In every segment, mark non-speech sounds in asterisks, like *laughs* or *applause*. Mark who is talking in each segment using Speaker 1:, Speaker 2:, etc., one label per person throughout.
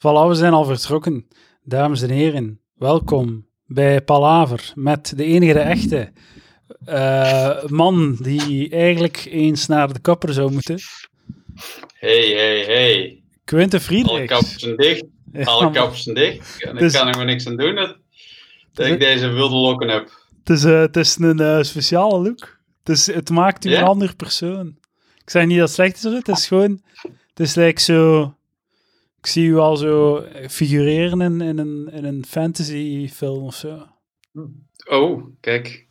Speaker 1: Voilà, we zijn al vertrokken. Dames en heren, welkom bij Palaver met de enige de echte eh, man die eigenlijk eens naar de kapper zou moeten.
Speaker 2: Hey, hey, hey.
Speaker 1: Quinte
Speaker 2: Alle
Speaker 1: Friedrich.
Speaker 2: kappers zijn dicht. Alle zijn dicht. En
Speaker 1: Dus-
Speaker 2: ik kan er maar niks aan doen dat, dat
Speaker 1: Dus-
Speaker 2: ik deze wilde lokken heb.
Speaker 1: Het is, eh, het is een eh, speciale look. Het, is, het maakt u een ander persoon. Ik zeg niet dat het slecht is, het is gewoon... Het is like zo... Ik zie u al zo figureren in, in, een, in een fantasyfilm of zo.
Speaker 2: Oh, kijk.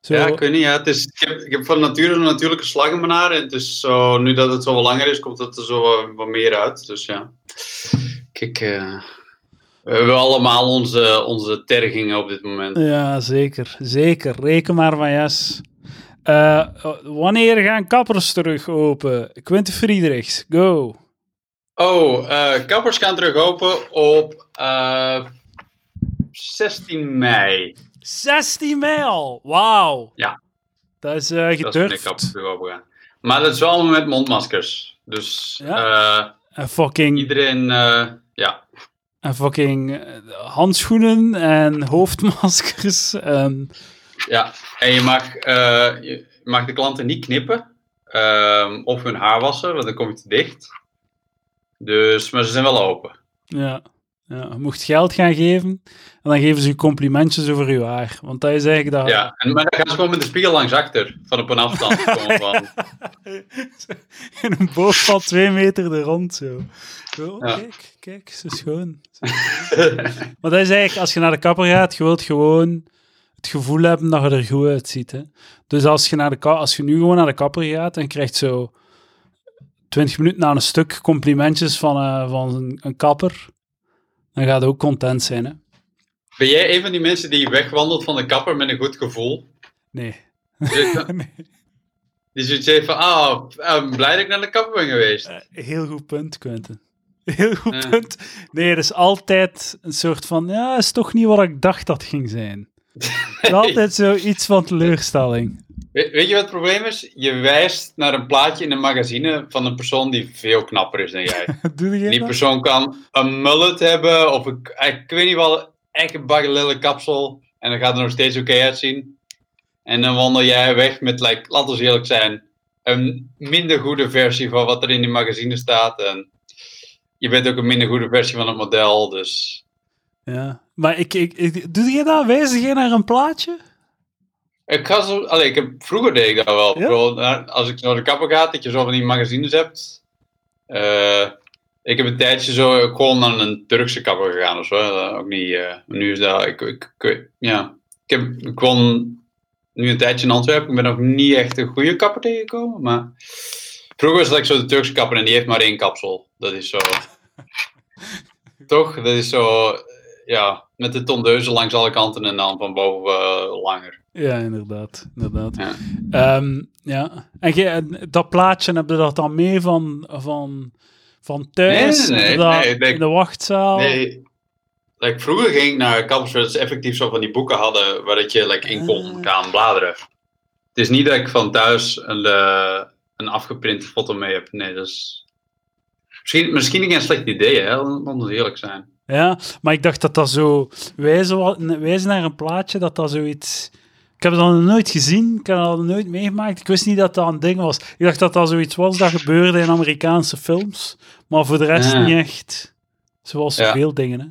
Speaker 1: zo
Speaker 2: Ja, ik weet niet. Ja, het is, ik, heb, ik heb van nature een natuurlijke slag in mijn haar. Is zo, nu dat het zo wat langer is, komt het er zo wat, wat meer uit. Dus ja. Kijk, eh, we hebben allemaal onze, onze tergingen op dit moment.
Speaker 1: Ja, zeker. Zeker. Reken maar van yes. Eh, wanneer gaan kappers terug open? Quinte Friedrichs, go.
Speaker 2: Oh, eh, kappers gaan terug open op eh, 16 mei.
Speaker 1: 16 mei al. Wauw.
Speaker 2: Ja.
Speaker 1: Dat is eh
Speaker 2: Dat is wanneer kappers
Speaker 1: gedurfd.
Speaker 2: terug open gaan. Maar dat is wel met mondmaskers. Dus
Speaker 1: Ja.
Speaker 2: eh,
Speaker 1: En fucking,
Speaker 2: iedereen, eh, ja.
Speaker 1: en fucking eh, handschoenen en *laughs* hoofdmaskers. En,
Speaker 2: ja. En je mag, eh, je mag de klanten niet knippen ehm, of hun haar wassen, want dan kom je te dicht. Dus, maar ze zijn wel open.
Speaker 1: ja. Ja, je mocht geld gaan geven en dan geven ze je complimentjes over je haar. Want dat is eigenlijk dat...
Speaker 2: Ja, en, maar dan gaan ze gewoon met de spiegel langs achter, van op een afstand. *laughs* Gewoon van, *laughs*
Speaker 1: In een boog van twee meter er rond zo.
Speaker 2: Ja.
Speaker 1: Kijk, kijk, ze is schoon. *laughs* Maar dat is eigenlijk, als je naar de kapper gaat, je wilt gewoon het gevoel hebben dat je er goed uitziet. Hè? Dus als je, naar de als je nu gewoon naar de kapper gaat en krijgt zo 20 minuten na een stuk complimentjes van, eh, van een, een kapper, dan gaat je ook content zijn. Hè?
Speaker 2: ben jij een van die mensen die wegwandelt van de kapper met een goed gevoel?
Speaker 1: Nee.
Speaker 2: Dus, *laughs*
Speaker 1: nee.
Speaker 2: Die zoiets heeft van, ah, ah, blij dat ik naar de kapper ben geweest.
Speaker 1: Eh, heel goed punt, Quentin. *laughs* Heel goed punt. Nee, het is altijd een soort van, ja, is toch niet wat ik dacht dat ging zijn. Is *laughs* altijd zoiets van teleurstelling.
Speaker 2: We- weet je wat het probleem is? Je wijst naar een plaatje in een magazine van een persoon die veel knapper is dan jij. *laughs*
Speaker 1: Doe je
Speaker 2: Die
Speaker 1: dat?
Speaker 2: persoon kan een mullet hebben, of een, ik weet niet wel, echt een baggelille kapsel. En dan gaat er nog steeds oké uitzien. En dan wandel jij weg met, like, laten we eerlijk zijn, een minder goede versie van wat er in die magazine staat. En je bent ook een minder goede versie van het model, dus...
Speaker 1: Ja. Maar ik, ik, ik- doe je dat? Wijzig je naar een plaatje?
Speaker 2: Ik, ga zo, ik heb, vroeger deed ik dat wel.
Speaker 1: Ja?
Speaker 2: Naar- als ik naar de kapper ga, dat je zo van die magazines hebt. Eh, ik heb een tijdje zo gewoon naar een Turkse kapper gegaan of zo. Ook niet, eh, nu is dat, ik, ik, ja. Ik, heb, ik nu een tijdje in Antwerpen. Ik ben nog niet echt een goede kapper tegengekomen, maar... Vroeger was dat ik zo de Turkse kapper en die heeft maar één kapsel. Dat is zo... *laughs* Toch? Dat is zo... Ja, met de tondeuzen langs alle kanten en dan van boven eh, langer.
Speaker 1: Ja, inderdaad. inderdaad.
Speaker 2: Ja.
Speaker 1: Ehm, ja. En dat plaatje, heb je dat dan mee van, van, van thuis?
Speaker 2: Nee, nee, nee,
Speaker 1: Dat- in de wachtzaal?
Speaker 2: Nee, like, vroeger ging ik naar kappers waar ze effectief zo van die boeken hadden waar dat je like, in kon
Speaker 1: Ah.
Speaker 2: gaan bladeren. Het is niet dat ik van thuis een, eh, een afgeprinte foto mee heb. Nee, dat is... Misschien, misschien geen slecht idee, hè? Laten we eerlijk zijn.
Speaker 1: Ja, maar ik dacht dat dat zo wijzen, wijzen naar een plaatje, dat dat zoiets... Ik heb dat nog nooit gezien, ik heb dat nog nooit meegemaakt. Ik wist niet dat dat een ding was. Ik dacht dat dat zoiets was dat gebeurde in Amerikaanse films, maar voor de rest
Speaker 2: Ja.
Speaker 1: niet echt. Zoals
Speaker 2: Ja.
Speaker 1: zoveel dingen, hè.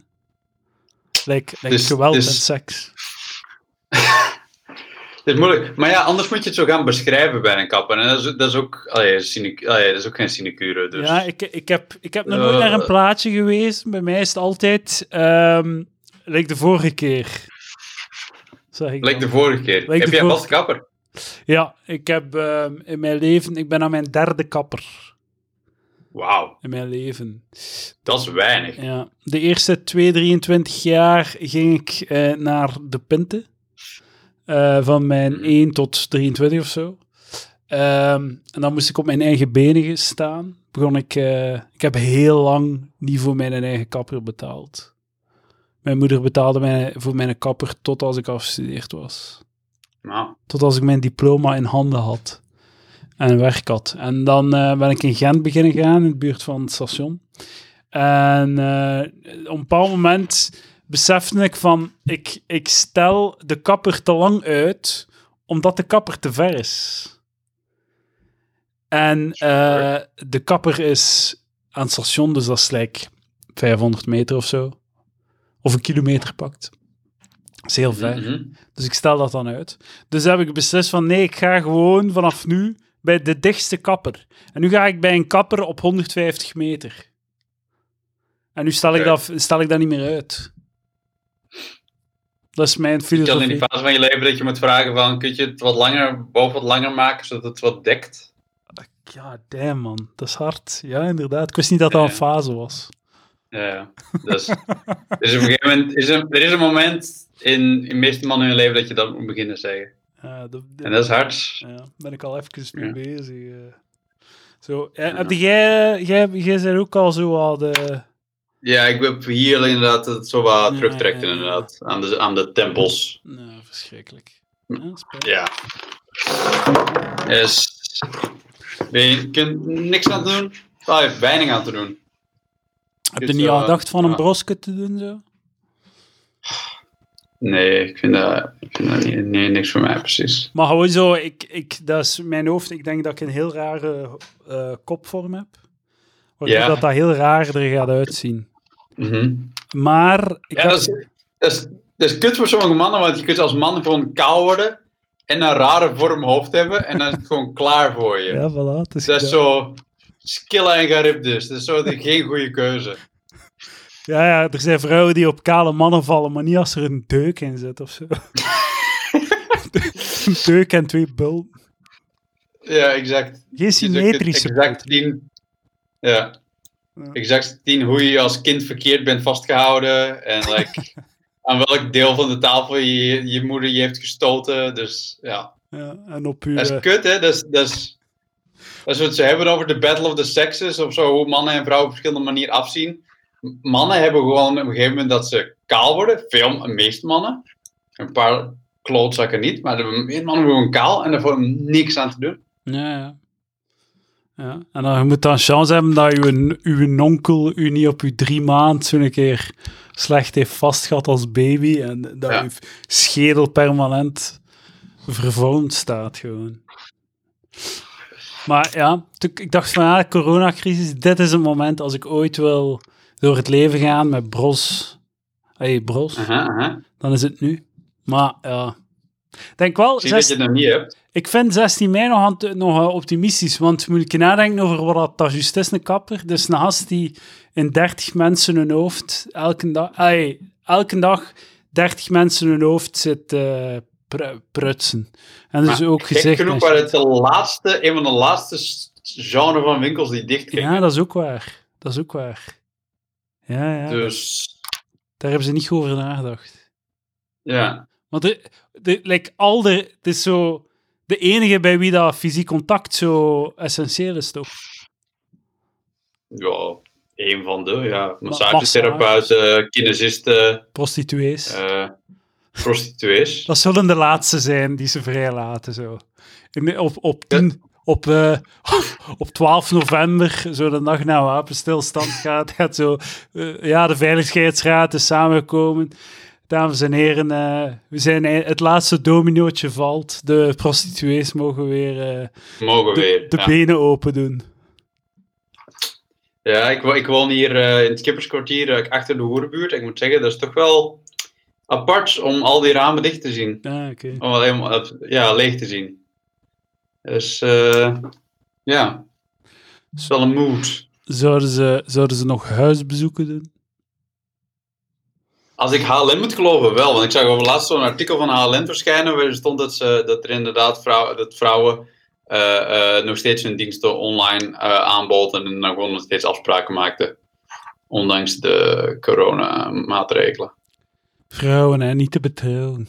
Speaker 1: Like, like
Speaker 2: Dus-
Speaker 1: geweld
Speaker 2: dus-
Speaker 1: en seks. *laughs*
Speaker 2: Het is moeilijk. Maar ja, anders moet je het zo gaan beschrijven bij een kapper. En dat is, dat is ook... Allee, sinecu- allee, dat is ook geen sinecure, dus...
Speaker 1: Ja, ik, ik, heb, ik heb nog nooit naar een
Speaker 2: Eh.
Speaker 1: plaatje geweest. Bij mij is het altijd, like de vorige keer. Zeg ik
Speaker 2: de vorige keer. Heb jij vaste kapper?
Speaker 1: Ja, ik heb ehm, in mijn leven, ik ben aan mijn derde kapper
Speaker 2: Wauw,
Speaker 1: in mijn leven.
Speaker 2: dat is weinig.
Speaker 1: Ja, de eerste 2, 23 jaar ging ik eh, naar de Pinte. Eh, van mijn
Speaker 2: Mhm.
Speaker 1: 1 tot 23 of zo. Ehm, en dan moest ik op mijn eigen benen staan. Begon ik, eh, ik heb heel lang niet voor mijn eigen kapper betaald. Mijn moeder betaalde mij voor mijn kapper tot als ik afgestudeerd was.
Speaker 2: Nou,
Speaker 1: Tot als ik mijn diploma in handen had. En werk had. En dan eh, ben ik in Gent beginnen gaan, in de buurt van het station. En eh, op een bepaald moment besefte ik van, ik, ik stel de kapper te lang uit, omdat de kapper te ver is. En eh, de kapper is aan het station, dus dat is like 500 meter of zo. Of een kilometer pakt. Dat is heel ver.
Speaker 2: Mhm.
Speaker 1: Dus ik stel dat dan uit. Dus heb ik beslist van nee, ik ga gewoon vanaf nu bij de dichtste kapper. En nu ga ik bij een kapper op 150 meter. En nu stel ik, dat, stel ik dat niet meer uit. Dat is mijn
Speaker 2: Je kan in
Speaker 1: filosofie.
Speaker 2: die fase van je leven dat je moet vragen van, kun je het wat langer, boven wat langer maken, zodat het wat dekt?
Speaker 1: Ja, damn man. Dat is hard. Ja, inderdaad. Ik wist niet dat dat een fase was.
Speaker 2: Ja, dus, dus op een gegeven moment, is er, er is een moment in, in de meeste mannen in hun leven dat je dat moet beginnen zeggen. En dat is hard.
Speaker 1: Ja, ben ik al even mee
Speaker 2: Ja.
Speaker 1: bezig. eh. Zo, ja, heb jij, jij, jij bent ook al zo al de...
Speaker 2: Ja, ik heb hier inderdaad het zo wat
Speaker 1: Ja, ja.
Speaker 2: inderdaad, aan de, aan de tempels.
Speaker 1: Nou, verschrikkelijk.
Speaker 2: Hm.
Speaker 1: Ja.
Speaker 2: Yes. Ben je kunt niks aan doen? Oh, je hebt weinig aan te doen.
Speaker 1: Heb je
Speaker 2: Dus,
Speaker 1: niet al
Speaker 2: eh,
Speaker 1: gedacht van een broske te doen zo?
Speaker 2: Nee, ik vind dat, ik vind dat niet, nee, niks voor mij precies.
Speaker 1: Maar gewoon zo, ik, ik, dat is mijn hoofd. Ik denk dat ik een heel rare eh, kopvorm heb. Waardoor
Speaker 2: Ja.
Speaker 1: dat dat heel raar er gaat uitzien.
Speaker 2: Mhm.
Speaker 1: Maar ik
Speaker 2: Ja,
Speaker 1: had-
Speaker 2: dat is, dat, is, dat is kut voor sommige mannen, want je kunt als man gewoon kaal worden en een rare vorm hoofd hebben en dan is het gewoon klaar voor je.
Speaker 1: Ja, voilà. Het is
Speaker 2: dat is zo skillen en garib dus. Dat is zo de- geen goede keuze.
Speaker 1: Ja, ja, er zijn vrouwen die op kale mannen vallen, maar niet als er een deuk in zit of zo. *laughs* een deuk en twee bulten.
Speaker 2: Ja, exact.
Speaker 1: Geen
Speaker 2: Dus
Speaker 1: symmetrische
Speaker 2: exact zien, ja,
Speaker 1: Ja.
Speaker 2: exact zien hoe je als kind verkeerd bent vastgehouden en like, *laughs* aan welk deel van de tafel je, je moeder je heeft gestoten. Dus ja,
Speaker 1: Ja, en op uw...
Speaker 2: dat is kut hè. Dat is, dat is, is wat ze hebben over de battle of the sexes of zo, hoe mannen en vrouwen op verschillende manieren afzien. Mannen hebben gewoon op een gegeven moment dat ze kaal worden, veel, de meeste mannen. Een paar klootzakken niet, maar de meeste mannen worden gewoon kaal en daarvoor niks aan te doen.
Speaker 1: Ja, ja. Ja, en dan je moet dan chance hebben dat uw, uw onkel u niet op uw drie maand zo'n keer slecht heeft vastgehad als baby en dat
Speaker 2: Ja.
Speaker 1: uw schedel permanent vervormd staat gewoon. Maar ja, ik dacht van ja, coronacrisis, dit is het moment als ik ooit wil door het leven gaan met bros. Hey, bros,
Speaker 2: Aha, aha.
Speaker 1: dan is het nu. Maar ja, ik denk wel,
Speaker 2: Ik zie dat je het nog niet hebt.
Speaker 1: ik vind 16 mei nog, aan nog eh, optimistisch, want moet ik nadenken over wat dat, dat juist is, een kapper. Dus een gast die in 30 mensen hun hoofd elke dag, elke dag 30 mensen hun hoofd zit eh, pr- prutsen. En dus
Speaker 2: Maar
Speaker 1: ook gezegd...
Speaker 2: genoeg waren het de laatste, een van de laatste genre van winkels die dicht gingen.
Speaker 1: ja, dat is ook waar. Dat is ook waar. Ja, ja.
Speaker 2: Dus
Speaker 1: Daar hebben ze niet over nagedacht.
Speaker 2: ja,
Speaker 1: Want de, de, like, al de, het is zo de enige bij wie dat fysiek contact zo essentieel is, toch?
Speaker 2: ja een van de, ja,
Speaker 1: massages.
Speaker 2: massagetherapeuten, kinesisten,
Speaker 1: Prostituees.
Speaker 2: eh prostituees.
Speaker 1: Dat zullen de laatste zijn die ze vrijlaten. Zo. In, op, op, 10, op, eh, *laughs* op 12 november, zo de dag na wapenstilstand gaat, gaat zo, eh, ja, de Veiligheidsraad is samengekomen. Dames en heren, eh, we zijn, het laatste dominootje valt. De prostituees mogen weer
Speaker 2: Mogen
Speaker 1: de,
Speaker 2: weer.
Speaker 1: de
Speaker 2: ja.
Speaker 1: benen open doen.
Speaker 2: Ja, ik, ik woon hier in het Kipperskwartier, achter de hoerenbuurt. Ik moet zeggen, dat is toch wel apart om al die ramen dicht te zien.
Speaker 1: Ah.
Speaker 2: Om alleen maar, ja, leeg te zien. Dus eh, ja, het is wel een mood.
Speaker 1: Zouden ze, zouden ze nog huisbezoeken doen?
Speaker 2: Als ik HLN moet geloven, wel. Want ik zag over laatst zo'n artikel van HLN verschijnen. Waar stond dat, ze, dat er inderdaad vrouw, dat vrouwen eh, eh, nog steeds hun diensten online eh, aanboden. En dan gewoon nog steeds afspraken maakten. Ondanks de coronamaatregelen.
Speaker 1: Vrouwen, hè, niet te betrouwen.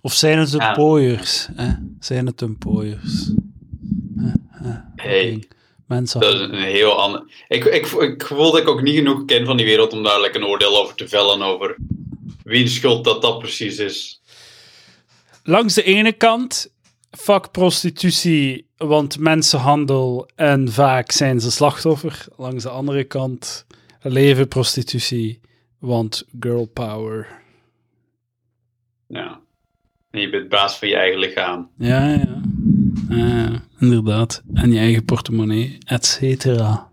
Speaker 1: Of zijn het een pooiers? Hè? Zijn het een pooiers?
Speaker 2: Hey.
Speaker 1: Mensen.
Speaker 2: Dat is een heel ander. Ik, ik, ik voel dat ik ook niet genoeg ken van die wereld om daar een oordeel over te vellen. Over wie de schuld dat dat precies is.
Speaker 1: Langs de ene kant fuck prostitutie, want mensenhandel en vaak zijn ze slachtoffer. Langs de andere kant, leven prostitutie, want girl power.
Speaker 2: Ja. En je bent baas van je eigen lichaam.
Speaker 1: Ja, ja. Inderdaad. En je eigen portemonnee, et cetera.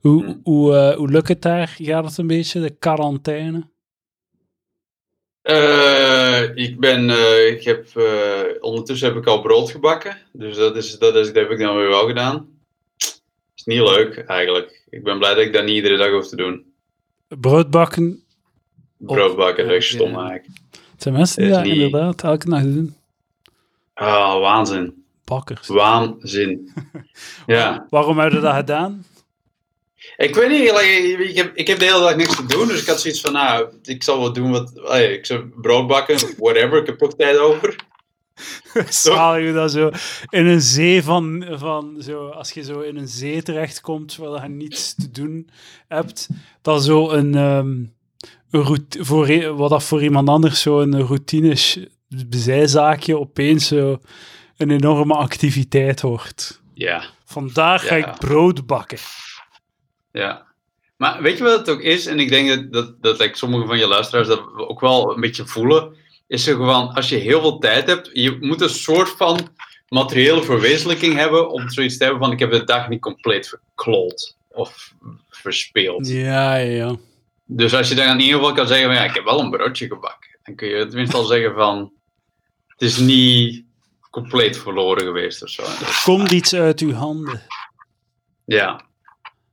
Speaker 1: Hoe, hoe, eh, hoe lukt het daar? Gaat het een beetje, de quarantaine?
Speaker 2: Eh, ik ben, eh, ik heb, ondertussen heb ik al brood gebakken. Dus dat, is, dat, is, dat heb ik dan weer wel gedaan. Is niet leuk eigenlijk. Ik ben blij dat ik dat niet iedere dag hoef te doen.
Speaker 1: Brood bakken.
Speaker 2: Brood bakken, is
Speaker 1: ja.
Speaker 2: stom eigenlijk.
Speaker 1: Het zijn mensen die dat
Speaker 2: niet-
Speaker 1: inderdaad elke dag doen.
Speaker 2: Ah, waanzin.
Speaker 1: Bakkers.
Speaker 2: Waanzin. *laughs* Ja.
Speaker 1: Waarom hebben we dat gedaan?
Speaker 2: Ik weet niet, like, ik, heb, ik heb de hele dag niks te doen, dus ik had zoiets van, nou, ik zal wel doen wat, ik zou brood bakken, whatever, ik heb ook tijd over. *laughs*
Speaker 1: Zalig hoe dat zo in een zee van, van zo, als je zo in een zee terechtkomt waar je niets te doen hebt, dat zo een, ehm, een route, voor, wat dat voor iemand anders zo een routine zijzaakje opeens zo een enorme activiteit wordt.
Speaker 2: Ja,
Speaker 1: Vandaag ga
Speaker 2: Ja.
Speaker 1: ik brood bakken.
Speaker 2: ja. Maar weet je wat het ook is? En ik denk dat, dat, dat like, sommige van je luisteraars dat ook wel een beetje voelen. Is zo gewoon, als je heel veel tijd hebt, je moet een soort van materiële verwezenlijking hebben om zoiets te hebben van, ik heb de dag niet compleet verkloot of verspeeld.
Speaker 1: Ja, ja, ja.
Speaker 2: Dus als je dan in ieder geval kan zeggen, van, ja, ik heb wel een broodje gebakken. Dan kun je tenminste al zeggen van, het is niet compleet verloren geweest of zo. Dus,
Speaker 1: Komt iets uit uw handen.
Speaker 2: ja.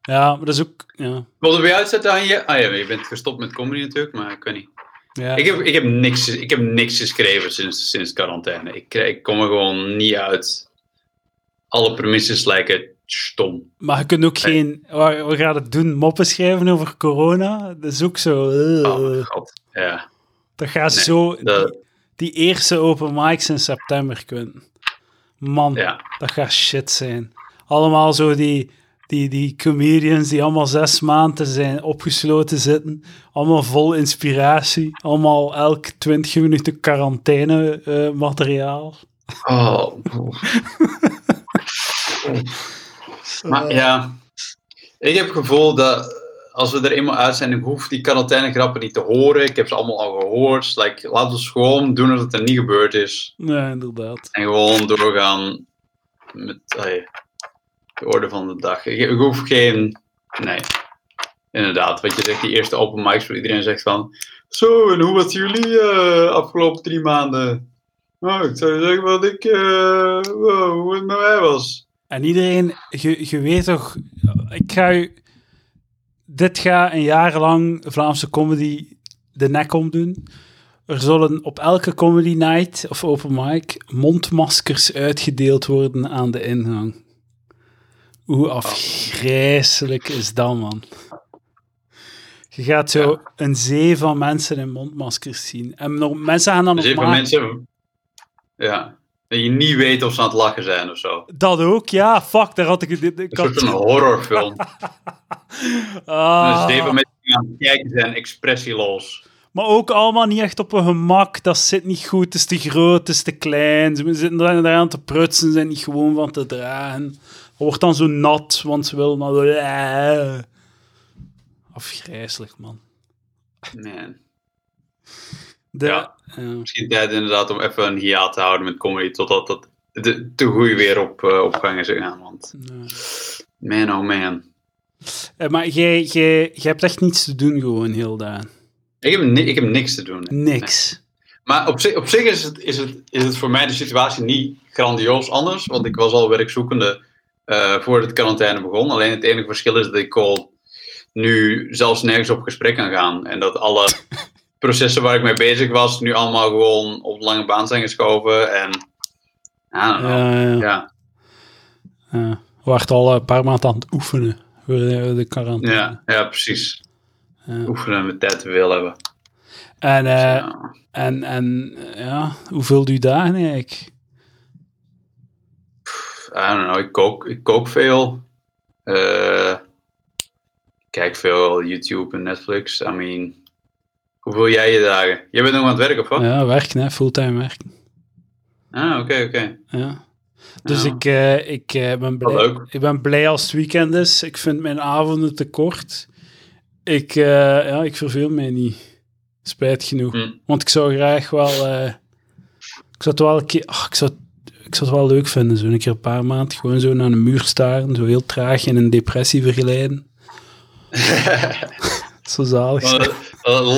Speaker 1: Ja, maar dat is ook... Ja,
Speaker 2: Wilde we uitzetten aan je? Ah ja, je bent gestopt met comedy natuurlijk, maar ik weet niet.
Speaker 1: Ja.
Speaker 2: Ik heb, ik heb, niks, ik heb niks geschreven sinds, sinds quarantaine. Ik, krijg- ik kom er gewoon niet uit. Alle premisses lijken stom.
Speaker 1: Maar je kunt ook
Speaker 2: Nee.
Speaker 1: geen... We gaan het doen? Moppen schrijven over corona? Dat is ook zo... eh,
Speaker 2: Oh god. Ja.
Speaker 1: dat gaat
Speaker 2: Nee,
Speaker 1: zo...
Speaker 2: dat-
Speaker 1: Die, die eerste open mics in september kunnen. Man,
Speaker 2: ja.
Speaker 1: dat gaat shit zijn. Allemaal zo die, die, die comedians die allemaal zes maanden zijn opgesloten zitten. Allemaal vol inspiratie. Allemaal elk 20 minuten quarantaine *laughs* eh, materiaal.
Speaker 2: Oh. maar ja, ik heb het gevoel dat als we er eenmaal uit zijn, ik hoef die quarantainegrappen niet te horen. Ik heb ze allemaal al gehoord. Like, laten we gewoon doen alsof het er niet gebeurd is.
Speaker 1: Ja, inderdaad.
Speaker 2: En gewoon doorgaan met de orde van de dag. Ik, hoef geen. Nee. Inderdaad, wat je zegt, die eerste open mics waar iedereen zegt van. Zo, en hoe was jullie eh, afgelopen drie maanden? Oh, ik zou zeggen wat ik. eh, wow, hoe het met mij was.
Speaker 1: En iedereen, je, weet toch, ik ga u, dit gaat een jaar lang Vlaamse comedy de nek omdoen. Er zullen op elke comedy night of open mic mondmaskers uitgedeeld worden aan de ingang. Hoe afgrijzelijk is dat, man? Je gaat zo een zee van mensen in mondmaskers zien. En nog, mensen gaan dan nog maar...
Speaker 2: mensen. Ja. Dat je niet weet of ze aan het lachen zijn of zo.
Speaker 1: Dat ook, ja, fuck, daar had ik... Ik,
Speaker 2: Een soort van horrorfilm. *laughs*
Speaker 1: Ah.
Speaker 2: Dus zeven mensen die aan het kijken zijn, expressieloos.
Speaker 1: Maar ook allemaal niet echt op hun gemak. Dat zit niet goed, het is te groot, het is te klein. Ze zitten daar daar aan te prutsen, zijn niet gewoon van te dragen. Het wordt dan zo nat, want ze willen maar... Afgrijzelijk, man.
Speaker 2: Man.
Speaker 1: De,
Speaker 2: Ja. Misschien tijd inderdaad om even een hiaat te houden met comedy totdat dat de, de groei weer op, eh, op gang is gegaan. Want man oh man.
Speaker 1: Eh, maar jij, jij, jij hebt echt niets te doen gewoon heel dagen.
Speaker 2: Ik heb, ik heb niks te doen.
Speaker 1: Niks.
Speaker 2: Maar op zich, op zich is, het, is, het, is het voor mij de situatie niet grandioos anders. Want ik was al werkzoekende eh voordat het quarantaine begon. Alleen het enige verschil is dat ik al nu zelfs nergens op gesprek kan gaan. En dat alle *laughs* processen waar ik mee bezig was, nu allemaal gewoon op de lange baan zijn geschoven. En.
Speaker 1: Ja. We waren al een paar maanden aan het oefenen de, de quarantaine.
Speaker 2: Ja, ja, precies. Oefenen met tijd te veel hebben.
Speaker 1: En, eh,
Speaker 2: Ja.
Speaker 1: en, en ja, hoeveel duurt dagen eigenlijk?
Speaker 2: I don't know, ik kook, ik kook veel. Eh, ik kijk veel YouTube en Netflix. I mean, hoeveel jij je dagen? Jij bent nog aan het werk of wat?
Speaker 1: Ja, werken, hè, fulltime werken.
Speaker 2: Ah, oké, oké.
Speaker 1: Ja. Dus
Speaker 2: Ja.
Speaker 1: ik, eh, ik, eh, ben blij, ik ben blij als het weekend is. Ik vind mijn avonden te kort. Ik, eh, ja, ik verveel mij niet. Spijt genoeg.
Speaker 2: Hm.
Speaker 1: Want ik zou graag wel... eh, ik zou het wel een keer... ach, ik, zou, ik zou het wel leuk vinden. Zo een keer een paar maanden gewoon zo naar een muur staren. Zo heel traag in een depressie vergeleiden. *laughs* Zo zalig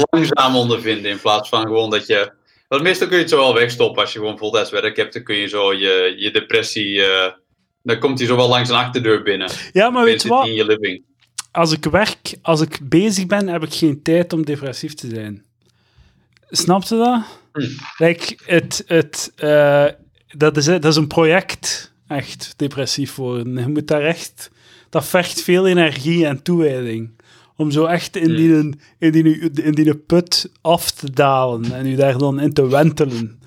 Speaker 2: langzaam ondervinden in plaats van gewoon dat je. Want meestal kun je het zo wel wegstoppen als je gewoon voltijds werk hebt. Dan kun je zo je, je depressie. eh, dan komt hij zo wel langs een achterdeur binnen.
Speaker 1: Ja, maar weet je wat?
Speaker 2: in je living.
Speaker 1: Als ik werk, als ik bezig ben, heb ik geen tijd om depressief te zijn. Snap je dat?
Speaker 2: Hm.
Speaker 1: Like, het, het, eh, dat, is, dat is een project, echt, depressief worden. Je moet daar echt... Dat vergt veel energie en toewijding. Om zo echt in
Speaker 2: Hm.
Speaker 1: die, in die, in die put af te dalen en u daar dan in te wentelen.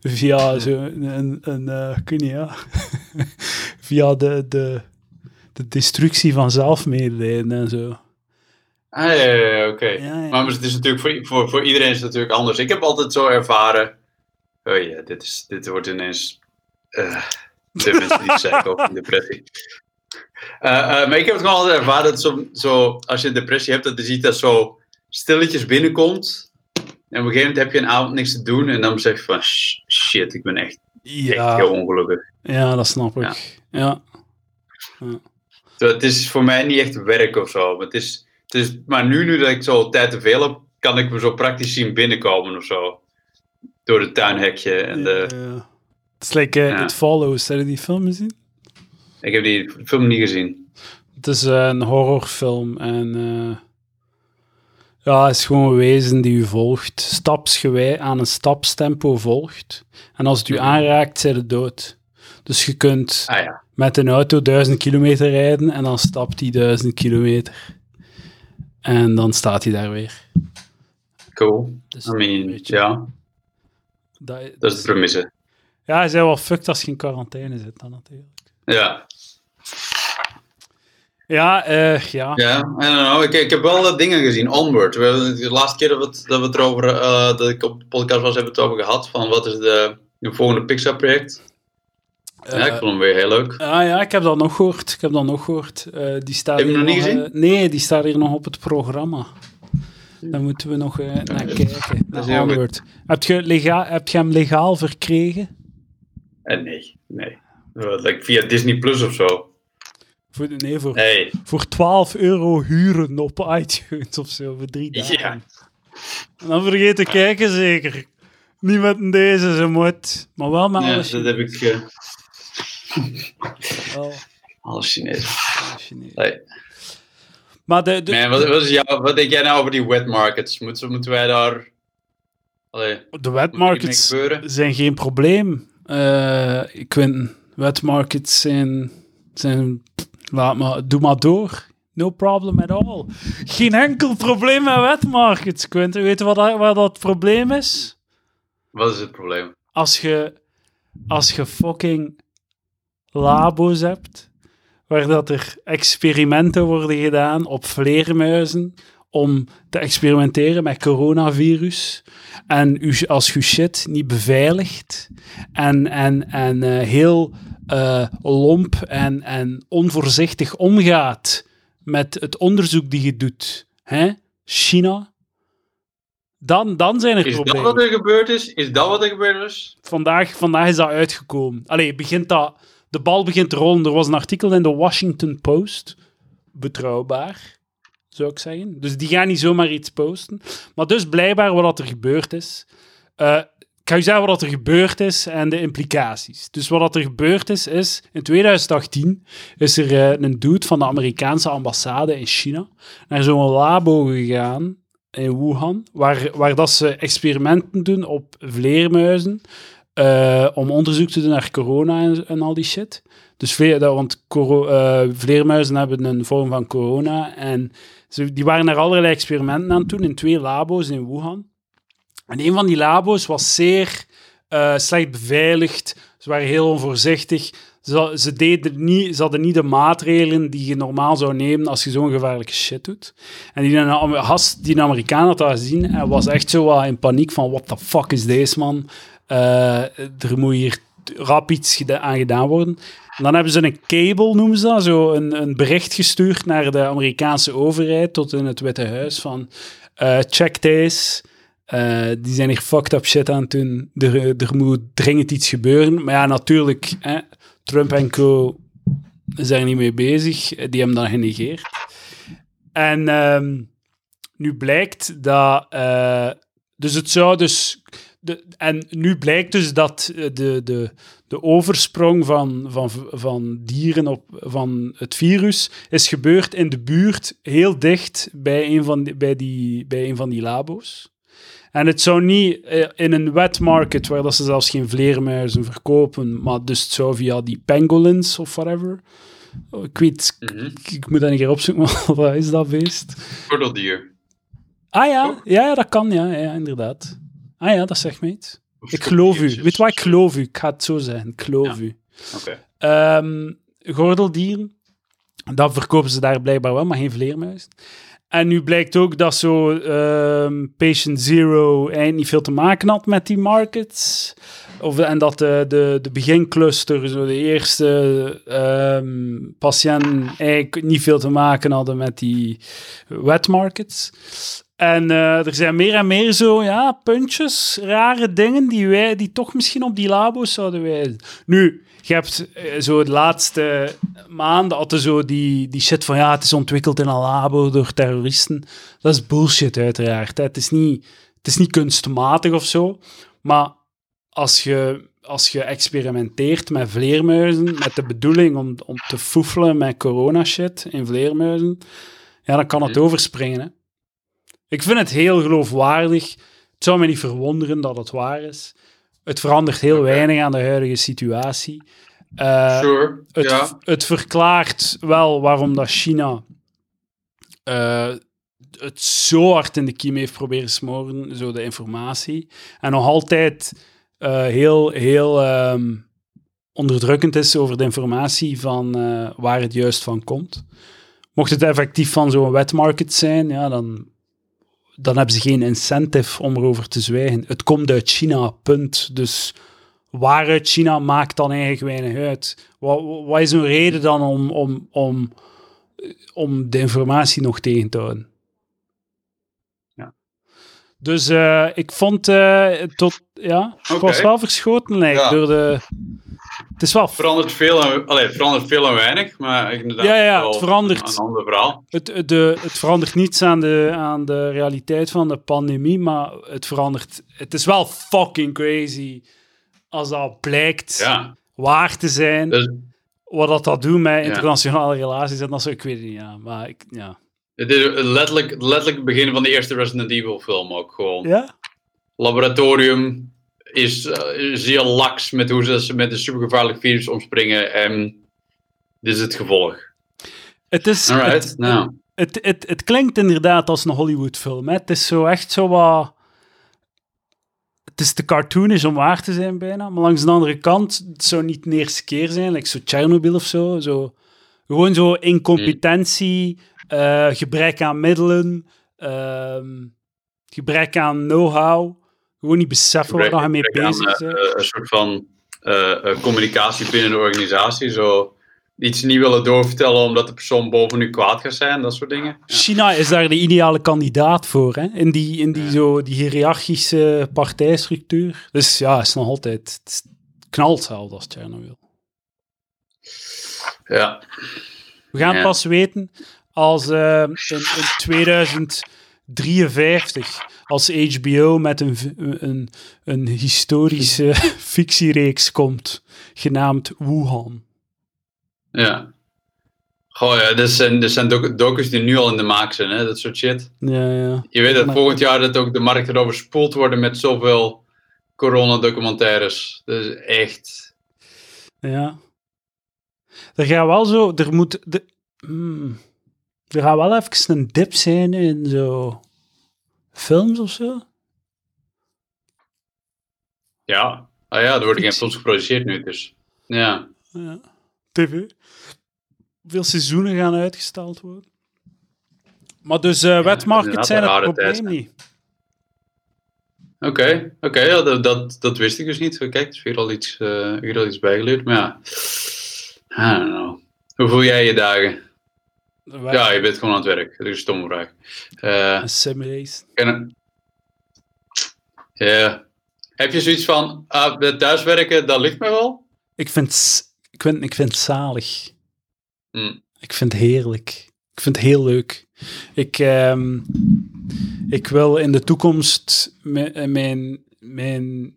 Speaker 1: Via zo een, een eh, weet niet, ja. *laughs* Via de, de, de destructie van zelfmedelijden en zo.
Speaker 2: Ah, ja, ja, ja, oké.
Speaker 1: Ja, ja.
Speaker 2: Maar het is natuurlijk voor, voor, voor iedereen is het natuurlijk anders. Ik heb altijd zo ervaren. Oh ja, dit, is, dit wordt ineens. eh de *laughs* mensen die zeggen over depressie. Eh, eh, maar ik heb het gewoon altijd ervaren dat zo, zo, als je een depressie hebt, dat je ziet dat zo stilletjes binnenkomt. En op een gegeven moment heb je een avond niks te doen. En dan zeg je van "Sh- shit, ik ben echt, echt heel
Speaker 1: Ja,
Speaker 2: ongelukkig.
Speaker 1: ja, dat snap ik. Ja.
Speaker 2: Zo, het is voor mij niet echt werk of zo. Maar, het is, het is, maar nu, nu dat ik zo tijd te veel heb, kan ik me zo praktisch zien binnenkomen of zo. Door het tuinhekje. En de,
Speaker 1: Ja. Het is like eh,
Speaker 2: Ja.
Speaker 1: It Follows. Heb je die film gezien?
Speaker 2: Ik heb die film niet gezien.
Speaker 1: Het is eh, een horrorfilm en eh, ja, het is gewoon een wezen die u volgt, stapsgewijs aan een stapstempo volgt. En als het u
Speaker 2: Mhm.
Speaker 1: aanraakt, zijn het dood. Dus je kunt
Speaker 2: Ah ja.
Speaker 1: Met een auto duizend kilometer rijden en dan stapt hij duizend kilometer. En dan staat hij daar weer.
Speaker 2: Cool.
Speaker 1: Dus
Speaker 2: I mean, ja,
Speaker 1: dat,
Speaker 2: dat is de premisse.
Speaker 1: ja, hij zei wel fucked als je in quarantaine zit dan natuurlijk.
Speaker 2: Ja,
Speaker 1: Ja, eh, ja.
Speaker 2: ja. Ik, ik heb wel eh, dingen gezien. Onward. We, hebben- de laatste keer dat we het, dat we het erover, eh, dat ik op de podcast was, hebben we het over gehad. Van wat is de, de volgende Pixar-project? Ja, ik vond hem weer heel leuk.
Speaker 1: Ah ja, ik heb dat nog gehoord. Ik heb dat nog gehoord. Eh, die staat
Speaker 2: Heb je hem nog niet
Speaker 1: eh, nee, die staat hier nog op het programma. Daar moeten we nog eh, naar kijken.
Speaker 2: dat is heel.
Speaker 1: Heb je, lega heb je hem legaal verkregen?
Speaker 2: Nee, nee. Like via Disney Plus of zo.
Speaker 1: Voor, nee, voor, voor 12 euro huren op iTunes of zo, voor drie dagen.
Speaker 2: Ja.
Speaker 1: En dan vergeet te kijken, zeker. Niet met deze, ze moet. Maar wel met
Speaker 2: Ja,
Speaker 1: alles
Speaker 2: dat heb ik.
Speaker 1: Wel,
Speaker 2: alles Chinees.
Speaker 1: alles Chinees.
Speaker 2: Nee.
Speaker 1: Maar de, de,
Speaker 2: Man, wat, wat, is jouw, wat denk jij nou over die wet markets? Moeten, moeten wij daar. Allee,
Speaker 1: de
Speaker 2: mee gebeuren?
Speaker 1: zijn geen probleem. Eh ik vind, wetmarkets zijn, zijn laat maar, doe maar door. No problem at all. Geen enkel probleem met wetmarkets, Quinten. Weet je wat, dat- wat dat probleem is?
Speaker 2: Wat is het probleem?
Speaker 1: Als je, als je fucking labo's hebt, waar dat er experimenten worden gedaan op vleermuizen om te experimenteren met coronavirus. En u, als je shit niet beveiligt en, en, en eh, heel eh, lomp en, en onvoorzichtig omgaat met het onderzoek die je doet, hè? China, dan, dan zijn er
Speaker 2: Is dat
Speaker 1: problemen
Speaker 2: wat er gebeurd is? Is dat wat er gebeurd is?
Speaker 1: vandaag, vandaag is dat uitgekomen. Allee, begint dat, de bal begint te rollen. Er was een artikel in de Washington Post. Betrouwbaar, zou ik zeggen. Dus die gaan niet zomaar iets posten. Maar dus blijkbaar wat er gebeurd is. Eh, ik ga u zeggen wat er gebeurd is en de implicaties. Dus wat er gebeurd is, is in 2018 is er eh, een dude van de Amerikaanse ambassade in China naar zo'n labo gegaan in Wuhan, waar, waar dat ze experimenten doen op vleermuizen eh, om onderzoek te doen naar corona en, al die shit. Dus vle- dat, want eh, vleermuizen hebben een vorm van corona en ze, die waren daar allerlei experimenten aan het doen in twee labo's in Wuhan. En een van die labo's was zeer eh, slecht beveiligd. Ze waren heel onvoorzichtig. Ze, deden niet, ze hadden niet de maatregelen die je normaal zou nemen als je zo'n gevaarlijke shit doet. En die die een Amerikaan had dat gezien, en was echt zo in paniek van, what the fuck is deze, man? Eh, er moet hier rap iets aan gedaan worden. En dan hebben ze een cable, noemen ze dat, zo een, een bericht gestuurd naar de Amerikaanse overheid tot in het Witte Huis van eh, check deze. Eh, die zijn hier fucked up shit aan het doen. Er, moet dringend iets gebeuren. Maar ja, natuurlijk, hè, Trump en co zijn niet mee bezig. Die hebben dat genegeerd. En ehm, nu blijkt dat... dus het zou dus... De, en nu blijkt dus dat eh, de, de, de oversprong van, van, van dieren op, van het virus is gebeurd in de buurt, heel dicht bij een van die, bij die, bij een van die labo's. En het zou niet eh, in een wet market, waar dat ze zelfs geen vleermuizen verkopen, maar dus het zou via die pangolins of whatever. Oh, Ik weet,
Speaker 2: Mhm.
Speaker 1: ik, ik moet dat een keer opzoeken, *laughs* maar wat is dat beest?
Speaker 2: Gordeldier.
Speaker 1: Ah ja, ja, ja, dat kan, ja, ja, inderdaad. Ah ja, dat zegt me iets. Ik geloof u. Weet wat, ik geloof u. Ik ga het zo zeggen. Ik geloof
Speaker 2: Ja.
Speaker 1: u.
Speaker 2: Oké.
Speaker 1: Ehm, gordeldieren, dat verkopen ze daar blijkbaar wel, maar geen vleermuizen. En nu blijkt ook dat zo ehm, Patient Zero eigenlijk niet veel te maken had met die markets. Of, en dat de, de, de begincluster, zo de eerste ehm patiënten, eigenlijk niet veel te maken hadden met die wet markets. En eh, er zijn meer en meer zo, ja, puntjes, rare dingen die wij, die toch misschien op die labo's zouden wijzen. Nu, je hebt eh, zo de laatste maanden altijd zo die, die shit van, ja, het is ontwikkeld in een labo door terroristen. Dat is bullshit, uiteraard. Hè. Het, is niet, het is niet kunstmatig of zo, maar als je, als je experimenteert met vleermuizen, met de bedoeling om, om te foefelen met corona-shit in vleermuizen, ja, dan kan het overspringen, hè. Ik vind het heel geloofwaardig. Het zou me niet verwonderen dat het waar is. Het verandert heel weinig aan de huidige situatie. Eh,
Speaker 2: sure.
Speaker 1: het, het verklaart wel waarom dat China eh, het zo hard in de kiem heeft proberen smoren, zo de informatie. En nog altijd eh, heel, heel ehm, onderdrukkend is over de informatie van waar het juist van komt. Mocht het effectief van zo'n wetmarket zijn, ja, dan, dan hebben ze geen incentive om erover te zwijgen. Het komt uit China, punt. Dus waaruit China maakt dan eigenlijk weinig uit. Wat, wat is een reden dan om, om, om, om de informatie nog tegen te houden?
Speaker 2: Ja.
Speaker 1: Dus eh, ik vond eh, tot, ja, ik was wel verschoten lijkt
Speaker 2: Ja.
Speaker 1: door de. Het is wel
Speaker 2: verandert veel en, allee, verandert veel en weinig, maar inderdaad
Speaker 1: Ja, ja, het verandert.
Speaker 2: een ander verhaal.
Speaker 1: Het, de, het verandert niets aan de, aan de realiteit van de pandemie, maar het verandert. Het is wel fucking crazy als dat blijkt
Speaker 2: Ja,
Speaker 1: waar te zijn.
Speaker 2: dus
Speaker 1: wat dat, dat doet met internationale relaties en dat zo, ik weet het niet, ja. Maar ik, ja.
Speaker 2: het is letterlijk, letterlijk het begin van de eerste Resident Evil film ook gewoon.
Speaker 1: Ja?
Speaker 2: Laboratorium is eh, zeer laks met hoe ze met een supergevaarlijk virus omspringen en dit is het gevolg.
Speaker 1: Het is...
Speaker 2: Alright,
Speaker 1: het,
Speaker 2: nou.
Speaker 1: het, het, het klinkt inderdaad als een Hollywood-film. Het is zo echt zo wat... Het is te cartoonisch om waar te zijn bijna, maar langs de andere kant, het zou niet de eerste keer zijn, like zo Chernobyl of zo. zo gewoon zo incompetentie, eh, gebrek aan middelen, ehm, gebrek aan know-how, gewoon niet beseffen waar je mee bezig bent.
Speaker 2: eh, een soort van eh, eh, communicatie binnen de organisatie. Zo iets niet willen doorvertellen omdat de persoon boven u kwaad gaat zijn, dat soort dingen. Ja.
Speaker 1: China is daar de ideale kandidaat voor, hè? in die, in die, zo, die hiërarchische partijstructuur. Dus ja, het is nog altijd het knalt zelfs als Chernobyl.
Speaker 2: Ja.
Speaker 1: We gaan
Speaker 2: Ja.
Speaker 1: pas weten als in, in 2053, als HBO met een, een, een historische *laughs* fictiereeks komt, genaamd Wuhan.
Speaker 2: ja. Goh, ja, dit zijn, dit zijn doc- docus die nu al in de maak zijn, hè, dat soort shit.
Speaker 1: Ja, ja.
Speaker 2: Je weet dat
Speaker 1: Maar-
Speaker 2: volgend jaar dat ook de markt erover spoeld worden met zoveel coronadocumentaires. Dat is echt...
Speaker 1: Ja. Er gaat wel zo, er moet, de, hmm, er gaat wel even een dip zijn in zo films of zo.
Speaker 2: Ja. Ah ja, er worden geen films geproduceerd nu, dus... Ja.
Speaker 1: Ja. TV. Veel seizoenen gaan uitgesteld worden. Maar dus uh, zijn het probleem
Speaker 2: tijd,
Speaker 1: niet.
Speaker 2: oké. oké, ja, dat, dat, dat wist ik dus niet. Kijk, er is weer al iets, eh, weer al iets bijgeleerd. Maar ja, I don't know. Hoe voel jij je dagen? Ja, je bent gewoon aan het werk. Dat is een stomme vraag. Eh,
Speaker 1: Een simrace.
Speaker 2: en- ja. Heb je zoiets van, ah, thuiswerken, dat ligt me wel?
Speaker 1: Ik vind, ik, vind, ik vind het zalig.
Speaker 2: Hm.
Speaker 1: Ik vind het heerlijk. Ik vind het heel leuk. Ik, ehm, ik wil in de toekomst mijn, mijn, mijn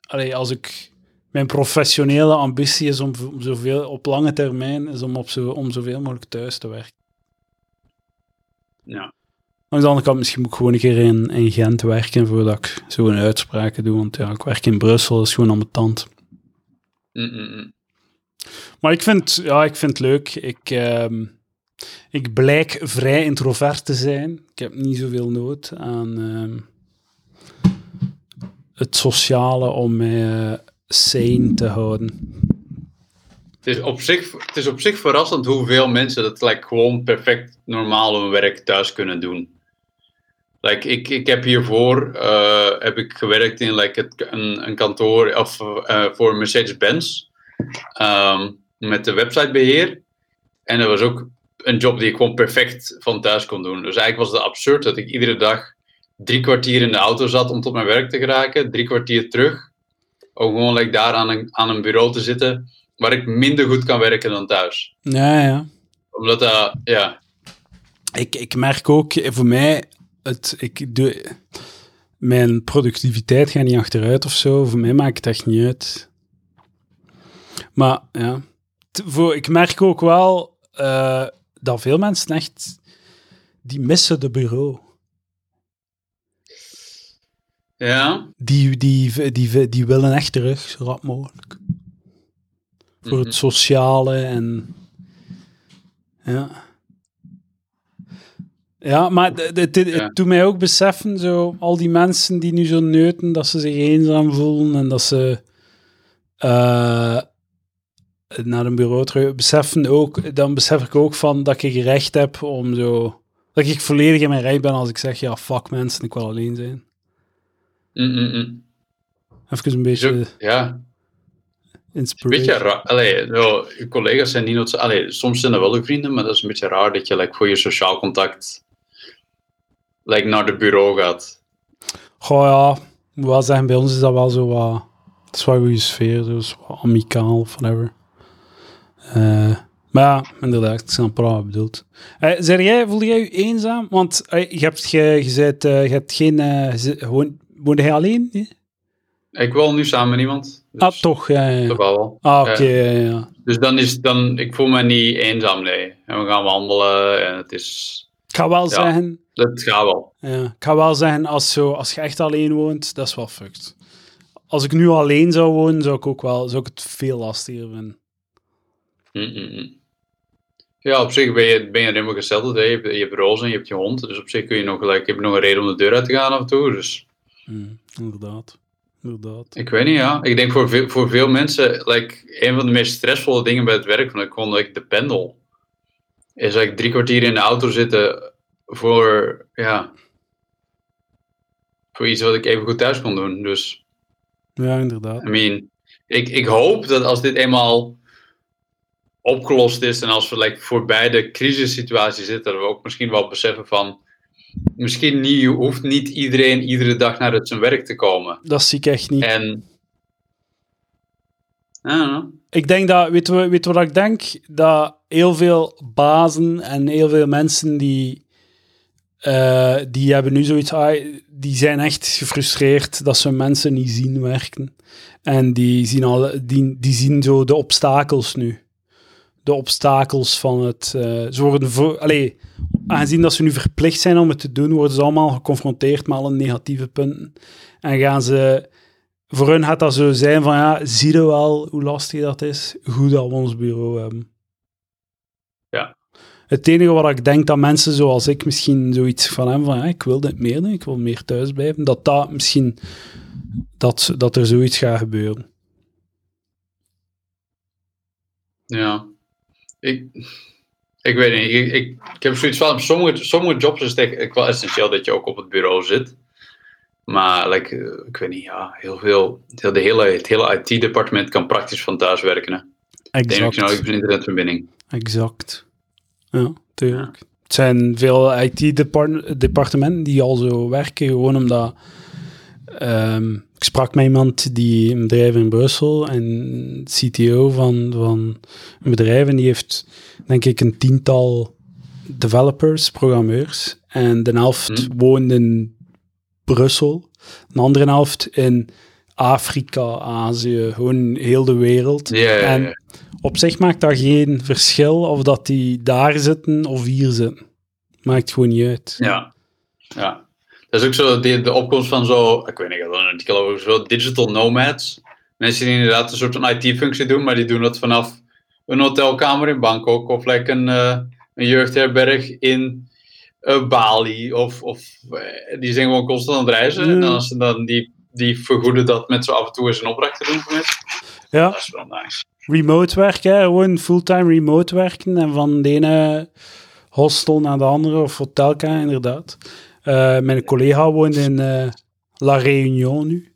Speaker 1: allee, als ik mijn professionele ambitie is om, zoveel op lange termijn is om op zo, om zoveel mogelijk thuis te werken.
Speaker 2: Ja.
Speaker 1: Aan de andere kant, misschien moet ik gewoon een keer in, in Gent werken voordat ik zo'n uitspraken doe. Want ja, ik werk in Brussel, dat is gewoon aan mijn tand.
Speaker 2: Mm, mm, mm.
Speaker 1: Maar ik vind, ja, ik vind het leuk. Ik, ehm, ik blijk vrij introvert te zijn. Ik heb niet zoveel nood aan ehm, het sociale om mij eh, sane te houden.
Speaker 2: Het is, op zich, het is op zich verrassend hoeveel mensen dat like, gewoon perfect normaal hun werk thuis kunnen doen. Like, ik, ik heb hiervoor eh, heb ik gewerkt in like, het, een, een kantoor of, eh, voor Mercedes-Benz ehm, met de websitebeheer. En dat was ook een job die ik gewoon perfect van thuis kon doen. Dus eigenlijk was het absurd dat ik iedere dag drie kwartier in de auto zat om tot mijn werk te geraken, drie kwartier terug. Om gewoon like, daar aan een, aan een bureau te zitten waar ik minder goed kan werken dan thuis.
Speaker 1: Ja, ja.
Speaker 2: Omdat dat, ja,
Speaker 1: Ik, ik merk ook, eh, voor mij, het, ik doe, mijn productiviteit gaat niet achteruit of zo. Voor mij maakt het echt niet uit. Maar ja, T- voor, ik merk ook wel eh, dat veel mensen echt, die missen de bureau.
Speaker 2: Ja.
Speaker 1: Die, die, die, die, willen echt terug, zo rap mogelijk. Voor
Speaker 2: Mhm.
Speaker 1: het sociale en... Ja. Ja, maar het, doet mij ook beseffen, zo, al die mensen die nu zo neuten, dat ze zich eenzaam voelen en dat ze eh, naar een bureau terug... Beseffen ook, dan besef ik ook van dat ik recht heb om zo... Dat ik volledig in mijn recht ben als ik zeg, ja, fuck mensen, ik wil alleen zijn.
Speaker 2: Mm, mm, mm.
Speaker 1: Even een
Speaker 2: Is
Speaker 1: beetje
Speaker 2: ja.
Speaker 1: inspiration.
Speaker 2: Beetje raar. Allee, zo, je collega's zijn niet. Allee, soms zijn dat wel je vrienden, maar dat is een beetje raar dat je like, voor je sociaal contact like, naar de bureau gaat.
Speaker 1: Goh ja, moet wel zeggen, bij ons is dat wel zo wat... Het is wel een goede sfeer, is wat amicaal of whatever. Eh, maar ja, inderdaad, ik snap wel wat je bedoelt. Eh zeg jij, voelde jij je eenzaam? Want eh, je hebt, je, je, bent, je hebt geen... gewoon, woonde hij alleen? Nee?
Speaker 2: Ik wil nu samen met iemand. Dus
Speaker 1: ah, toch, ja, ja.
Speaker 2: wel.
Speaker 1: Ah, oké, ja.
Speaker 2: Dus dan is dan... Ik voel me niet eenzaam, nee. En we gaan wandelen en het is...
Speaker 1: Ik ga wel zeggen...
Speaker 2: Dat gaat wel.
Speaker 1: Ja, ik ga wel zeggen, als, zo, als je echt alleen woont, dat is wel fucked. Als ik nu alleen zou wonen, zou ik ook wel zou ik het veel lastiger vinden.
Speaker 2: Mm, mm, mm. Ja, op zich ben je, ben je helemaal gesteld. hè. Je hebt, je hebt roze en je hebt je hond. Dus op zich kun je nog, gelijk, heb je nog een reden om de deur uit te gaan af en toe. Dus
Speaker 1: Mm, inderdaad. Inderdaad.
Speaker 2: ik weet niet, ja. Ik denk voor veel, voor veel mensen, like, een van de meest stressvolle dingen bij het werk, van ik like, de pendel, is like, drie kwartier in de auto zitten voor, ja, voor iets wat ik even goed thuis kon doen. Dus,
Speaker 1: Ja, inderdaad.
Speaker 2: I mean, ik, ik hoop dat als dit eenmaal opgelost is en als we like, voorbij de crisissituatie zitten, dat we ook misschien wel beseffen van, misschien niet, hoeft niet iedereen iedere dag naar het zijn werk te komen.
Speaker 1: Dat zie ik echt niet.
Speaker 2: En.
Speaker 1: Ik denk dat, weet je, weet wat ik denk? Dat heel veel bazen en heel veel mensen die, eh, die hebben nu zoiets, ah, die zijn echt gefrustreerd dat ze mensen niet zien werken. En die zien, al, die, die zien zo de obstakels nu. De obstakels van het... eh, ze worden voor, allee, aangezien dat ze nu verplicht zijn om het te doen, worden ze allemaal geconfronteerd met alle negatieve punten. En gaan ze voor hun gaat dat zo zijn van, ja, zie je wel hoe lastig dat is? Goed dat we ons bureau hebben.
Speaker 2: Ja.
Speaker 1: Het enige wat ik denk dat mensen zoals ik misschien zoiets van hebben van, ja, ik wil dit meer doen, ik wil meer thuis blijven, dat dat misschien, dat, dat er zoiets gaat gebeuren.
Speaker 2: Ja. Ik, ik weet niet. Ik, ik, ik heb zoiets van, sommige, sommige jobs is het echt echt wel essentieel dat je ook op het bureau zit. Maar like, eh, ik weet niet, ja, heel veel, de hele, het hele IT-departement kan praktisch van thuis werken. Hè. Ik je nou
Speaker 1: Exact.
Speaker 2: een internetverbinding.
Speaker 1: Exact. Ja, tuurlijk. Het zijn veel IT-departementen die al zo werken, gewoon omdat... ehm, ik sprak met iemand die een bedrijf in Brussel en CTO van, van een bedrijf en die heeft, denk ik, een tiental developers, programmeurs. En de helft
Speaker 2: Hm.
Speaker 1: woont in Brussel, de andere helft in Afrika, Azië, gewoon heel de wereld. En op zich maakt dat geen verschil of dat die daar zitten of hier zitten. Maakt gewoon niet uit.
Speaker 2: Ja. ja. Dat is ook zo de, de opkomst van zo, ik weet niet, ik had er een artikel over, zo digital nomads. Mensen die inderdaad een soort van IT-functie doen, maar die doen dat vanaf een hotelkamer in Bangkok of like een, eh, een jeugdherberg in eh, Bali. Of, of eh, die zijn gewoon constant aan het reizen. En dan als ze dan die, die vergoeden dat met zo af en toe eens een opdracht te doen voor mensen.
Speaker 1: Ja,
Speaker 2: Dat is wel nice.
Speaker 1: remote werken, hè. gewoon fulltime remote werken en van de ene hostel naar de andere of hotelkamer, inderdaad. Eh, mijn collega woont in eh, La Réunion nu.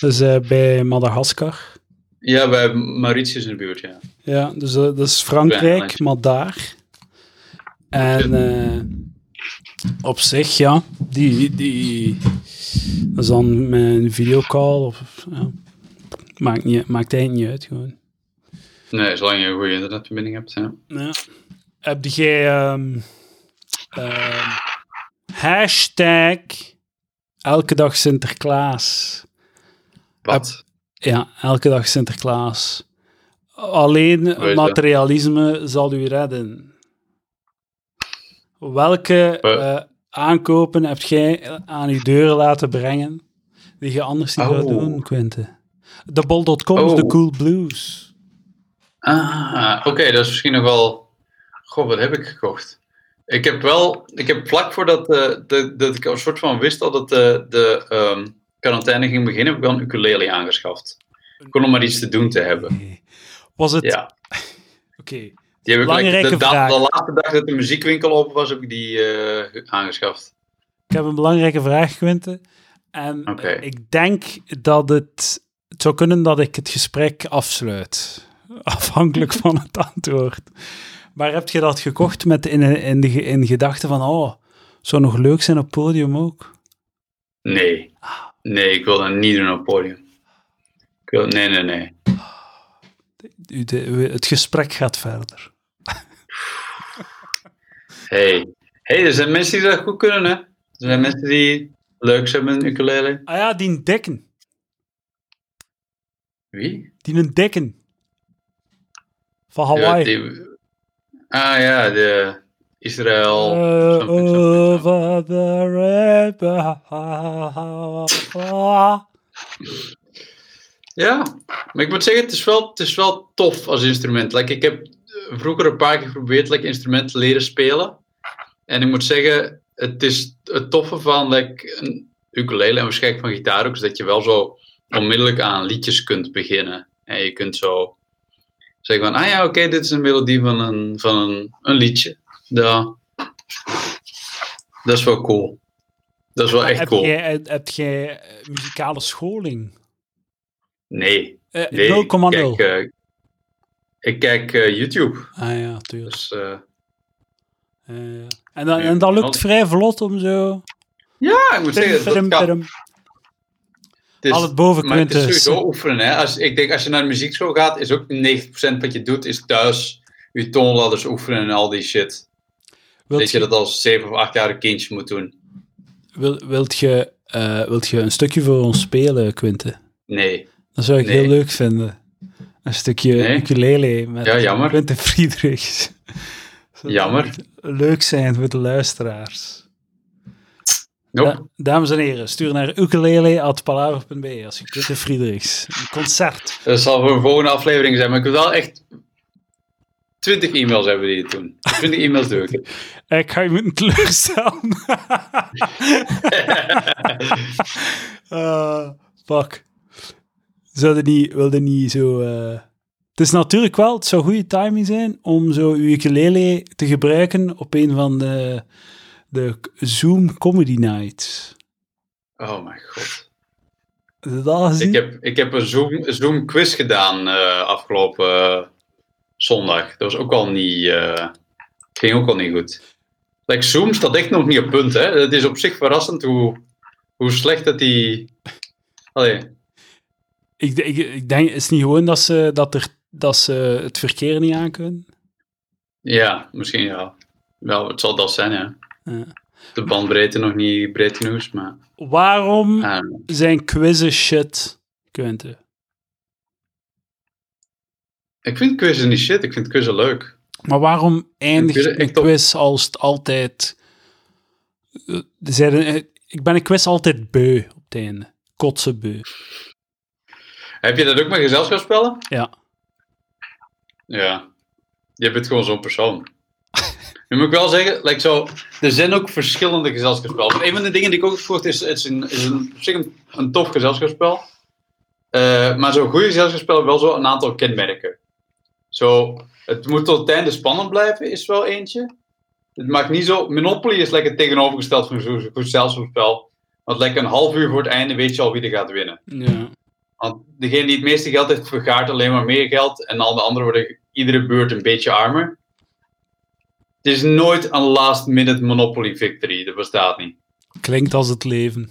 Speaker 1: Dus bij Madagaskar.
Speaker 2: Ja, bij Mauritius in de buurt, ja.
Speaker 1: Ja, dus dat is Frankrijk, maar daar. En op zich, ja, die, die, dat is dan een videocall. Of, ja, maakt, niet, maakt eigenlijk niet uit, gewoon.
Speaker 2: Nee, zolang je een goede internetverbinding hebt, ja.
Speaker 1: Ja. Heb jij ehm, hashtag elke dag Sinterklaas?
Speaker 2: Wat?
Speaker 1: Ja, elke dag Sinterklaas. Alleen materialisme zal u redden. Welke
Speaker 2: Wat?
Speaker 1: eh, aankopen heb jij aan uw deur laten brengen die je anders niet zou
Speaker 2: Oh.
Speaker 1: doen, Quinte? De bol.com
Speaker 2: Oh.
Speaker 1: de Cool Blues.
Speaker 2: Ah, oké, dat is misschien nog wel. Goh, wat heb ik gekocht? Ik heb wel, ik heb vlak voordat eh, de, dat ik een soort van wist dat het de, de ehm, quarantaine ging beginnen, heb ik wel een ukulele aangeschaft. Gewoon om maar iets te doen te hebben.
Speaker 1: Was het...
Speaker 2: Ja,
Speaker 1: Oké.
Speaker 2: die heb ik
Speaker 1: Belangrijke
Speaker 2: like, de,
Speaker 1: vraag.
Speaker 2: de laatste dag dat de muziekwinkel open was, heb ik die eh, aangeschaft.
Speaker 1: Ik heb een belangrijke vraag, Quinte. En eh, ik denk dat het, het zou kunnen dat ik het gesprek afsluit. *laughs* Afhankelijk van het antwoord. Maar heb je dat gekocht met in, in, de, in gedachte van, oh, zou nog leuk zijn op podium ook?
Speaker 2: Nee, nee, ik wil dat niet doen op podium. Ik wil, nee, nee, nee.
Speaker 1: De- het gesprek gaat verder. *laughs*
Speaker 2: Hey. hey, er zijn mensen die dat goed kunnen, hè? Er zijn mensen die leuk zijn met een ukulele.
Speaker 1: Ah ja, die dekken.
Speaker 2: Wie?
Speaker 1: Die een dekken. Van
Speaker 2: Ja,
Speaker 1: Hawaii.
Speaker 2: die- ah ja, de Israël. Something, something.
Speaker 1: over river.
Speaker 2: Ja, maar ik moet zeggen, het is wel, het is wel tof als instrument. Like, ik heb eh, vroeger een paar keer geprobeerd like, instrumenten te leren spelen. En ik moet zeggen, het is het toffe van like, een ukulele en waarschijnlijk van gitaar ook, is dat je wel zo onmiddellijk aan liedjes kunt beginnen. En je kunt zo zeggen van, ah ja, oké, dit is een melodie van een, van een, een liedje. Ja. Dat is wel cool. Dat is wel echt
Speaker 1: heb
Speaker 2: cool.
Speaker 1: Jij, heb, heb jij eh, muzikale scholing?
Speaker 2: Nee,
Speaker 1: Eh,
Speaker 2: nee.
Speaker 1: 0,0.
Speaker 2: Ik kijk, eh, ik kijk eh, YouTube.
Speaker 1: ah ja, tuurlijk.
Speaker 2: Dus, eh,
Speaker 1: Eh, en, dan,
Speaker 2: Nee,
Speaker 1: en dat lukt vrij vlot om zo...
Speaker 2: ja, ik moet zeggen, dat kan. Is-
Speaker 1: Al het boven
Speaker 2: maar het is
Speaker 1: Quintus.
Speaker 2: sowieso oefenen. Hè. Als, ik denk, als je naar de muziekschool gaat, is ook 90% wat je doet, is thuis je toonladders oefenen en al die shit.
Speaker 1: Wilt
Speaker 2: dat je dat als 7 of 8-jarig kindje moet doen.
Speaker 1: wil, wilt, je, eh, wilt je een stukje voor ons spelen, Quinte?
Speaker 2: Nee.
Speaker 1: Dat zou ik
Speaker 2: Nee.
Speaker 1: heel leuk vinden. Een stukje
Speaker 2: Nee.
Speaker 1: ukulele met
Speaker 2: Ja, jammer.
Speaker 1: Quinte Friedrichs. Zou
Speaker 2: Jammer.
Speaker 1: Leuk zijn voor de luisteraars.
Speaker 2: Nope.
Speaker 1: Da- dames en heren, stuur naar ukulele.palaver.be als je Quinte Friedrichs. Een concert.
Speaker 2: Dat zal voor een volgende aflevering zijn, maar ik wil wel echt 20 e-mails hebben die het doen. 20 e-mails doe ik. *laughs*
Speaker 1: Ik ga je moeten teleurstellen. Eh, *laughs* *laughs* fuck. Zouden niet, wilde niet zo... eh, Het is natuurlijk wel, het zou goede timing zijn om zo uw ukulele te gebruiken op een van de, de Zoom Comedy Nights.
Speaker 2: Oh mijn god.
Speaker 1: Dat?
Speaker 2: Ik heb, ik heb een Zoom, Zoom quiz gedaan eh, afgelopen eh, zondag. Dat was ook al niet. eh, ging ook al niet goed. Like, Zoom staat echt nog niet op punt. Hè? Het is op zich verrassend hoe, hoe slecht dat die. Allee,
Speaker 1: Ik, ik, ik denk, is het niet gewoon dat ze, dat, er, dat ze het verkeer niet aankunnen?
Speaker 2: ja, misschien ja. Wel, het zal dat zijn, ja. De bandbreedte nog niet breed genoeg, maar.
Speaker 1: Waarom
Speaker 2: ah,
Speaker 1: zijn quizzen shit, Quinte?
Speaker 2: ik vind quizzen niet shit, ik vind quizzen leuk.
Speaker 1: Maar waarom eindigt een quiz als het altijd... eh, zijn- eh, Ik ben een quiz altijd beu op het einde. Kotsen beu.
Speaker 2: Heb je dat ook met gezelschapsspellen?
Speaker 1: Ja.
Speaker 2: Ja. Je bent gewoon zo'n persoon. Nu moet ik wel zeggen, like zo, er zijn ook verschillende gezelschapsspellen. Een van de dingen die ik ook heb gehoord is, het is, een, is een, op zich een, een tof gezelschapsspel. Eh, maar zo'n goede gezelschapsspel heeft wel zo een aantal kenmerken. Zo, het moet tot het einde spannend blijven, is wel eentje. Het maakt niet zo... Monopoly is lekker tegenovergesteld van zo'n goed gezelschapsspel. Want lekker een half uur voor het einde weet je al wie er gaat winnen.
Speaker 1: Ja.
Speaker 2: Want degene die het meeste geld heeft, vergaart alleen maar meer geld. En al de anderen worden iedere beurt een beetje armer. Het is nooit een last minute Monopoly victory. Dat bestaat niet.
Speaker 1: Klinkt als het leven.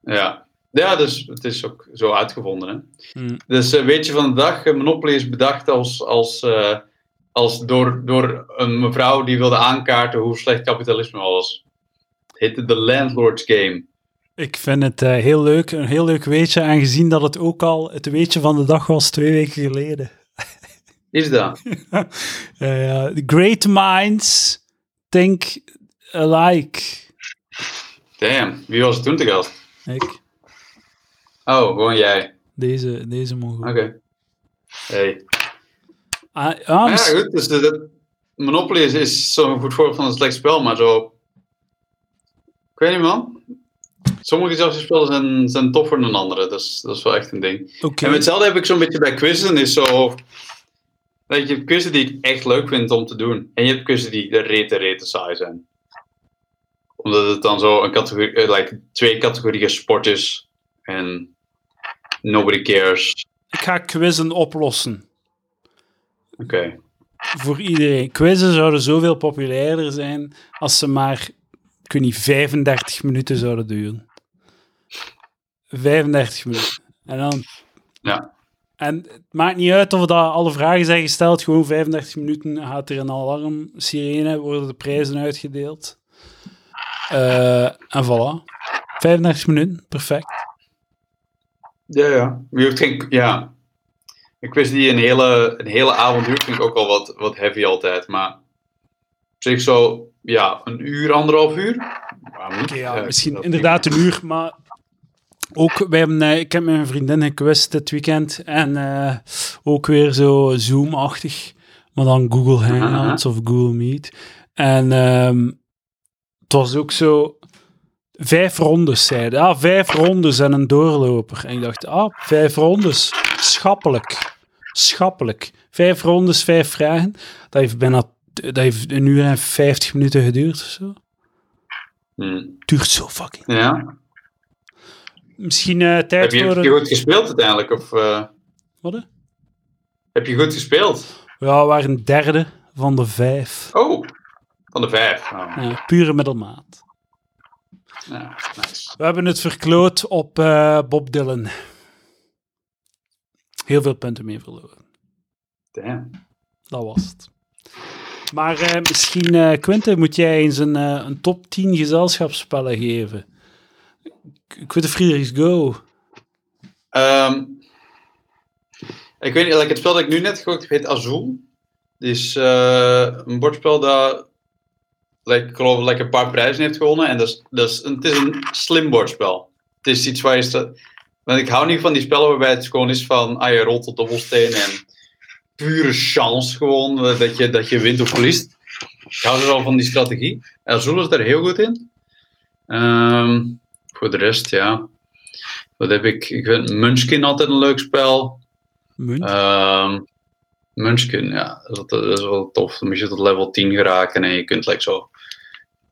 Speaker 2: Ja, ja dus het is ook zo uitgevonden. Hè?
Speaker 1: Hm.
Speaker 2: Dus eh, weet je van de dag, eh, Monopoly is bedacht als, als, eh, als door, door een mevrouw die wilde aankaarten hoe slecht kapitalisme was. Het heette The Landlord's Game.
Speaker 1: Ik vind het heel leuk, een heel leuk weetje, aangezien dat het ook al het weetje van de dag was twee weken geleden.
Speaker 2: Is dat? *laughs*
Speaker 1: The great minds think alike.
Speaker 2: Damn, wie was het toen te gast?
Speaker 1: Ik,
Speaker 2: Oh, gewoon jij.
Speaker 1: deze, deze mogen.
Speaker 2: Oké. Hey.
Speaker 1: Ah, ah,
Speaker 2: ja, goed, dus de, de- Monopoly is, is zo'n goed voorbeeld van een slecht spel, maar zo... Ik weet niet, man. Sommige gezelschapsspellen zijn, zijn toffer dan andere, dat is, dat is wel echt een ding. En hetzelfde heb ik zo'n beetje bij quizzen, is zo... Weet je, hebt quizzen die ik echt leuk vind om te doen. En je hebt quizzen die de rete, rete saai zijn. Omdat het dan zo een categorie, eh, like, twee categorieën sport is. En nobody cares.
Speaker 1: Ik ga quizzen oplossen.
Speaker 2: Oké.
Speaker 1: Voor iedereen. Quizzen zouden zoveel populairder zijn als ze maar, ik weet niet, 35 minuten zouden duren. 35 minuten. En dan...
Speaker 2: Ja.
Speaker 1: En het maakt niet uit of dat alle vragen zijn gesteld, gewoon 35 minuten gaat er een alarm, sirene, worden de prijzen uitgedeeld. Eh, en voilà. 35 minuten, perfect.
Speaker 2: Ja, ja. Geen, ja. Ik wist die een hele, een hele avond duurt, vind ik ook al wat, wat heavy altijd. Maar op zich zo, ja, een uur, anderhalf uur. Waarom
Speaker 1: ja, misschien inderdaad een uur, maar ook, wij hebben, eh, ik heb met mijn vriendin gekwist dit weekend en eh, ook weer zo Zoom-achtig, maar dan Google Hangouts of Google Meet. En ehm, het was ook zo vijf rondes, zeiden. Ah, vijf rondes en een doorloper. En ik dacht, ah, vijf rondes, schappelijk, schappelijk. Vijf rondes, vijf vragen. Dat heeft bijna, dat heeft een uur en vijftig minuten geduurd of zo.
Speaker 2: Hm.
Speaker 1: Duurt zo fucking
Speaker 2: Ja.
Speaker 1: Misschien eh,
Speaker 2: Heb
Speaker 1: tijd
Speaker 2: je, heb je goed gespeeld uiteindelijk? Of eh,
Speaker 1: Wat,
Speaker 2: heb je goed gespeeld?
Speaker 1: Ja, we waren een derde van de vijf.
Speaker 2: Oh, van de vijf. Oh,
Speaker 1: Ja, pure middelmaat.
Speaker 2: ja, nice.
Speaker 1: We hebben het verkloot op eh, Bob Dylan. Heel veel punten mee verloren.
Speaker 2: Damn.
Speaker 1: Dat was het. Maar misschien, eh Quinte, moet jij eens een, een top 10 gezelschapsspellen geven. Quinte Friedrichs Go.
Speaker 2: Ehm, ik weet niet, like, het spel dat ik nu net gegooid heb heet Azul. Het is eh, een bordspel dat ik geloof like, een paar prijzen heeft gewonnen. En dat is, dat is, het is een slim bordspel. Het is iets waar je... Want ik hou niet van die spellen waarbij het gewoon is van... Ah, je rolt de dobbelsteen en pure chance gewoon eh, dat je, dat je wint of verliest. Ik hou er wel van die strategie. Azul is daar heel goed in. Ehm, voor de rest, ja... Wat heb ik? Ik vind Munchkin altijd een leuk spel.
Speaker 1: Munt.
Speaker 2: Ehm Munchkin, ja, dat is, dat is wel tof. Dan moet je tot level 10 geraken en je kunt like, zo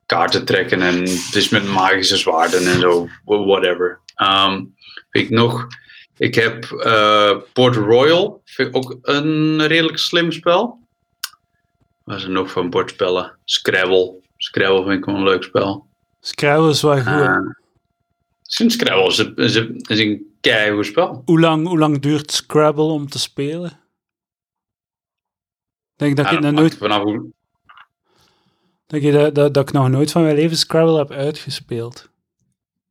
Speaker 2: kaarten trekken en het is met magische zwaarden en zo, whatever. Ehm weet ik nog, ik heb eh, Port Royal, vind ik ook een redelijk slim spel. Wat is er nog van bordspellen? Scrabble. Scrabble vind ik wel een leuk spel.
Speaker 1: Scrabble is wel goed.
Speaker 2: Uh, sinds Scrabble is, een, is, een, is een keigoed spel.
Speaker 1: Hoe lang, hoe lang duurt Scrabble om te spelen? Denk dat
Speaker 2: Ja,
Speaker 1: ik
Speaker 2: dat
Speaker 1: nog nooit,
Speaker 2: vanaf hoe,
Speaker 1: denk je dat, dat, dat ik nog nooit van mijn leven Scrabble heb uitgespeeld.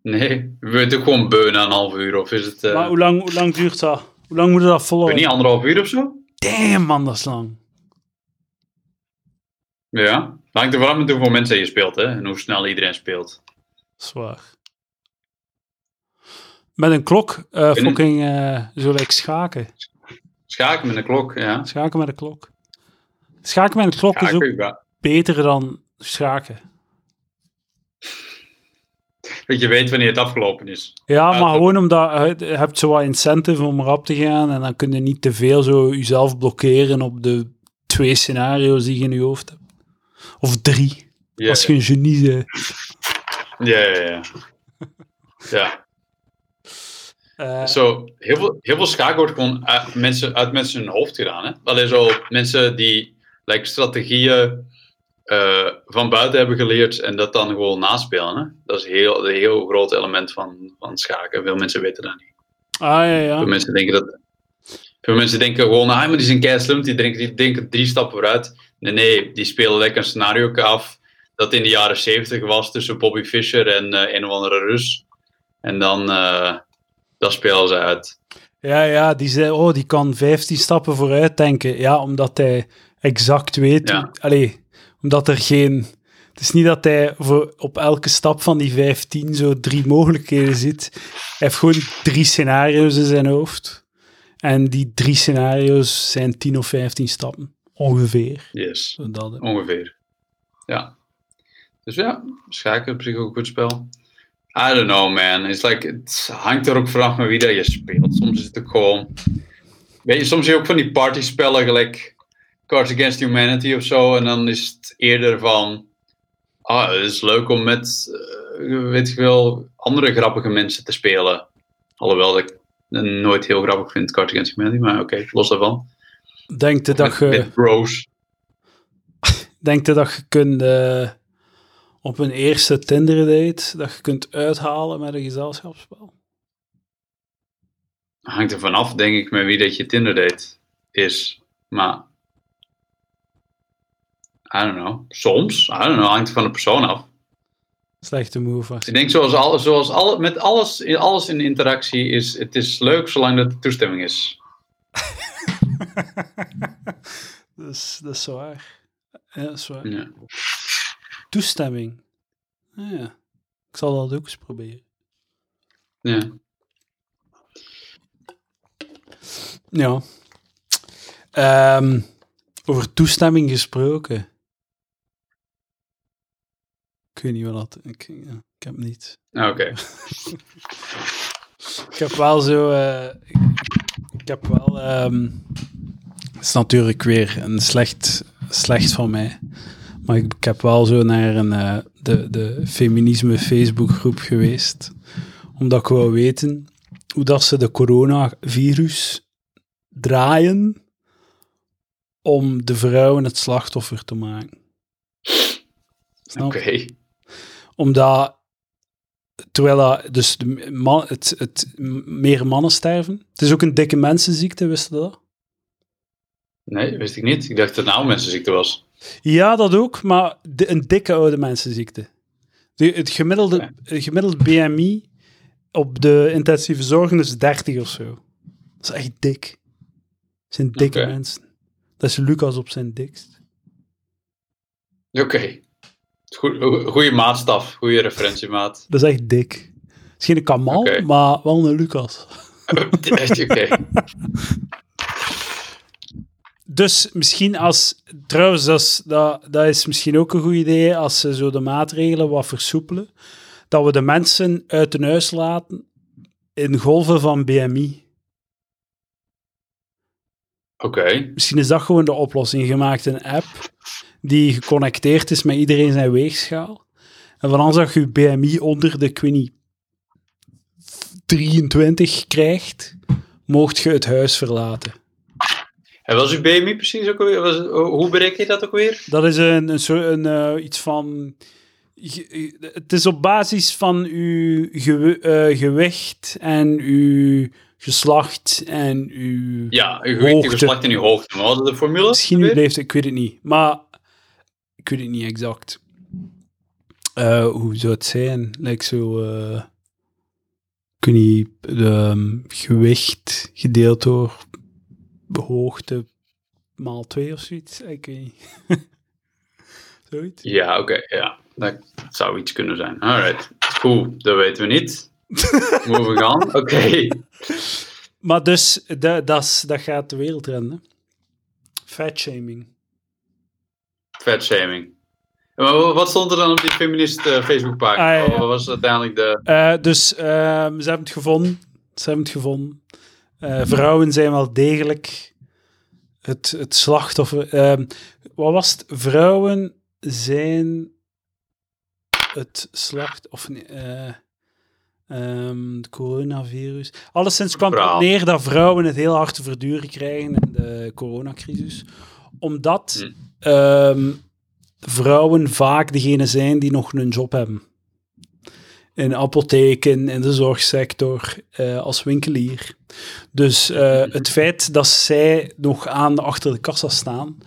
Speaker 2: Nee, we weten ook gewoon beu na een half uur. Of is het. eh,
Speaker 1: Maar hoe lang, hoe lang duurt dat? Hoe lang moet je dat volgen?
Speaker 2: niet, anderhalf uur of zo?
Speaker 1: Damn man, dat is lang.
Speaker 2: Ja. Hangt er vanaf met hoeveel mensen je speelt, hè? En hoe snel iedereen speelt.
Speaker 1: Zwaar. Met een klok, eh
Speaker 2: een-
Speaker 1: fucking, eh zo lijkt schaken.
Speaker 2: Schaken met een klok, ja.
Speaker 1: Schaken met een klok. Schaken met een klok is ook
Speaker 2: ja.
Speaker 1: beter dan schaken.
Speaker 2: Dat je weet wanneer het afgelopen is.
Speaker 1: Ja, maar gewoon omdat je je hebt zo wat incentive om erop te gaan en dan kun je niet te veel zo jezelf blokkeren op de twee scenario's die je in je hoofd hebt. Of drie, als je een genie bent.
Speaker 2: ja, ja. ja. ja.
Speaker 1: Eh,
Speaker 2: Zo, heel veel, heel veel schaken wordt gewoon uit mensen, uit mensen hun hoofd gedaan. Hè? Alleen zo mensen die like, strategieën eh, van buiten hebben geleerd en dat dan gewoon naspelen. Hè? Dat is heel, een heel groot element van, van schaken. Veel mensen weten dat niet.
Speaker 1: ah ja, ja.
Speaker 2: Veel mensen denken dat. Veel mensen denken gewoon, ah, maar die zijn kei slim, die denken, die denken drie stappen vooruit. Nee, nee, die spelen lekker een scenario af dat in de jaren zeventig was tussen Bobby Fischer en eh, een of andere Rus. En dan, eh dat spelen ze uit.
Speaker 1: Ja, ja, die zei, oh, die kan 15 stappen vooruit denken. Ja, omdat hij exact weet.
Speaker 2: Ja.
Speaker 1: hoe- allee, omdat er geen. Het is niet dat hij voor, op elke stap van die 15 zo drie mogelijkheden ziet. Hij heeft gewoon drie scenario's in zijn hoofd. En die drie scenario's zijn 10 of 15 stappen. Ongeveer.
Speaker 2: Yes.
Speaker 1: Dat.
Speaker 2: Ongeveer. Ja. Dus ja, schaken op zich ook een goed spel. I don't know, man. It's like, het hangt er ook vanaf met wie dat je speelt. Soms is het ook gewoon... Weet je, soms zie je ook van die partyspellen, gelijk Cards Against Humanity of zo. En dan is het eerder van... Ah, het is leuk om met, eh, weet ik wel, andere grappige mensen te spelen. Alhoewel ik het nooit heel grappig vind, Cards Against Humanity. Maar oké, los daarvan.
Speaker 1: Denk je dat
Speaker 2: Met,
Speaker 1: je,
Speaker 2: met bros. *laughs*
Speaker 1: denk je, dat je kunt eh, op een eerste Tinder date dat je kunt uithalen met een gezelschapsspel?
Speaker 2: hangt er vanaf, denk ik, met wie dat je Tinder date is. Maar, I don't know. Soms, I don't know, hangt er van de persoon af.
Speaker 1: Slechte move. was.
Speaker 2: Ik denk zoals, al, zoals al, met alles, in- alles in interactie is, het is leuk zolang dat er toestemming is. *laughs*
Speaker 1: dat, is, dat is waar. Ja, dat is waar.
Speaker 2: Ja.
Speaker 1: Toestemming. Ah, ja. Ik zal dat ook eens proberen.
Speaker 2: ja.
Speaker 1: Ja. Ehm, over toestemming gesproken. Ik weet niet wat dat... Ik, ja, ik heb niet.
Speaker 2: Ah, Oké. *laughs*
Speaker 1: Ik heb wel zo... eh, ik, ik heb wel... ehm het is natuurlijk weer een slecht, slecht van mij. Maar ik, ik heb wel zo naar een, eh, de, de feminisme Facebookgroep geweest. Omdat ik wou weten hoe dat ze de coronavirus draaien om de vrouwen het slachtoffer te maken.
Speaker 2: Oké.
Speaker 1: Omdat, terwijl dat, dus de man, het, het meer mannen sterven. Het is ook een dikke mensenziekte, wist je dat?
Speaker 2: Nee, wist ik niet. Ik dacht dat het een oude mensenziekte was.
Speaker 1: Ja, dat ook, maar de- een dikke oude mensenziekte. De, het, gemiddelde, het gemiddeld BMI op de intensieve zorg is 30 of zo. Dat is echt dik. Dat zijn dikke mensen. Dat is Lucas op zijn dikst.
Speaker 2: Oké. Goed- Goeie maatstaf, goede referentiemaat.
Speaker 1: Dat is echt dik. Het is geen Kamal, maar wel een Lucas. *laughs*
Speaker 2: Oké. *laughs*
Speaker 1: Dus misschien als, trouwens, dat is, dat, dat is misschien ook een goed idee als ze zo de maatregelen wat versoepelen, dat we de mensen uit hun huis laten in golven van BMI.
Speaker 2: Oké.
Speaker 1: Misschien is dat gewoon de oplossing. Je maakt een app die geconnecteerd is met iedereen zijn weegschaal. En van als je BMI onder de, ik weet niet, 23 krijgt, mocht je het huis verlaten.
Speaker 2: En was uw BMI precies ook alweer? Was, hoe bereken je dat ook weer?
Speaker 1: Dat is een, een, soort- een eh, iets van. Het is op basis van uw eh, gewicht en uw geslacht en uw.
Speaker 2: Ja, uw gewicht, uw geslacht en uw hoogte. Maar wat is de formule?
Speaker 1: Misschien uw
Speaker 2: weer?
Speaker 1: leeftijd, ik weet het niet. Maar ik weet het niet exact. Eh, hoe zou het zijn? Lijkt zo. niet. De, ehm, gewicht gedeeld door hoogte maal 2 of zoiets. Ik weet niet. *laughs* zoiets.
Speaker 2: Ja, oké, ja. Dat zou iets kunnen zijn. Alright. Cool, dat weten we niet. *laughs* Moving on. Oké.
Speaker 1: Maar dus, dat, dat, dat gaat de wereld rennen. Fatshaming.
Speaker 2: Fatshaming. Maar wa- wat stond er dan op die feminist eh, Facebookpagina?
Speaker 1: Ah, ja.
Speaker 2: Wat was uiteindelijk de...
Speaker 1: Eh, dus ehm, ze hebben het gevonden. Ze hebben het gevonden. Eh, vrouwen zijn wel degelijk het, het slachtoffer. Ehm, wat was het? Vrouwen zijn het slachtoffer. nee, eh, ehm, het coronavirus. Alleszins kwam het neer dat vrouwen het heel hard te verduren krijgen in de coronacrisis. Omdat
Speaker 2: Hm.
Speaker 1: ehm, vrouwen vaak degene zijn die nog een job hebben in apotheken, in de zorgsector, eh, als winkelier. Dus eh, het feit dat zij nog aan achter de kassa staan,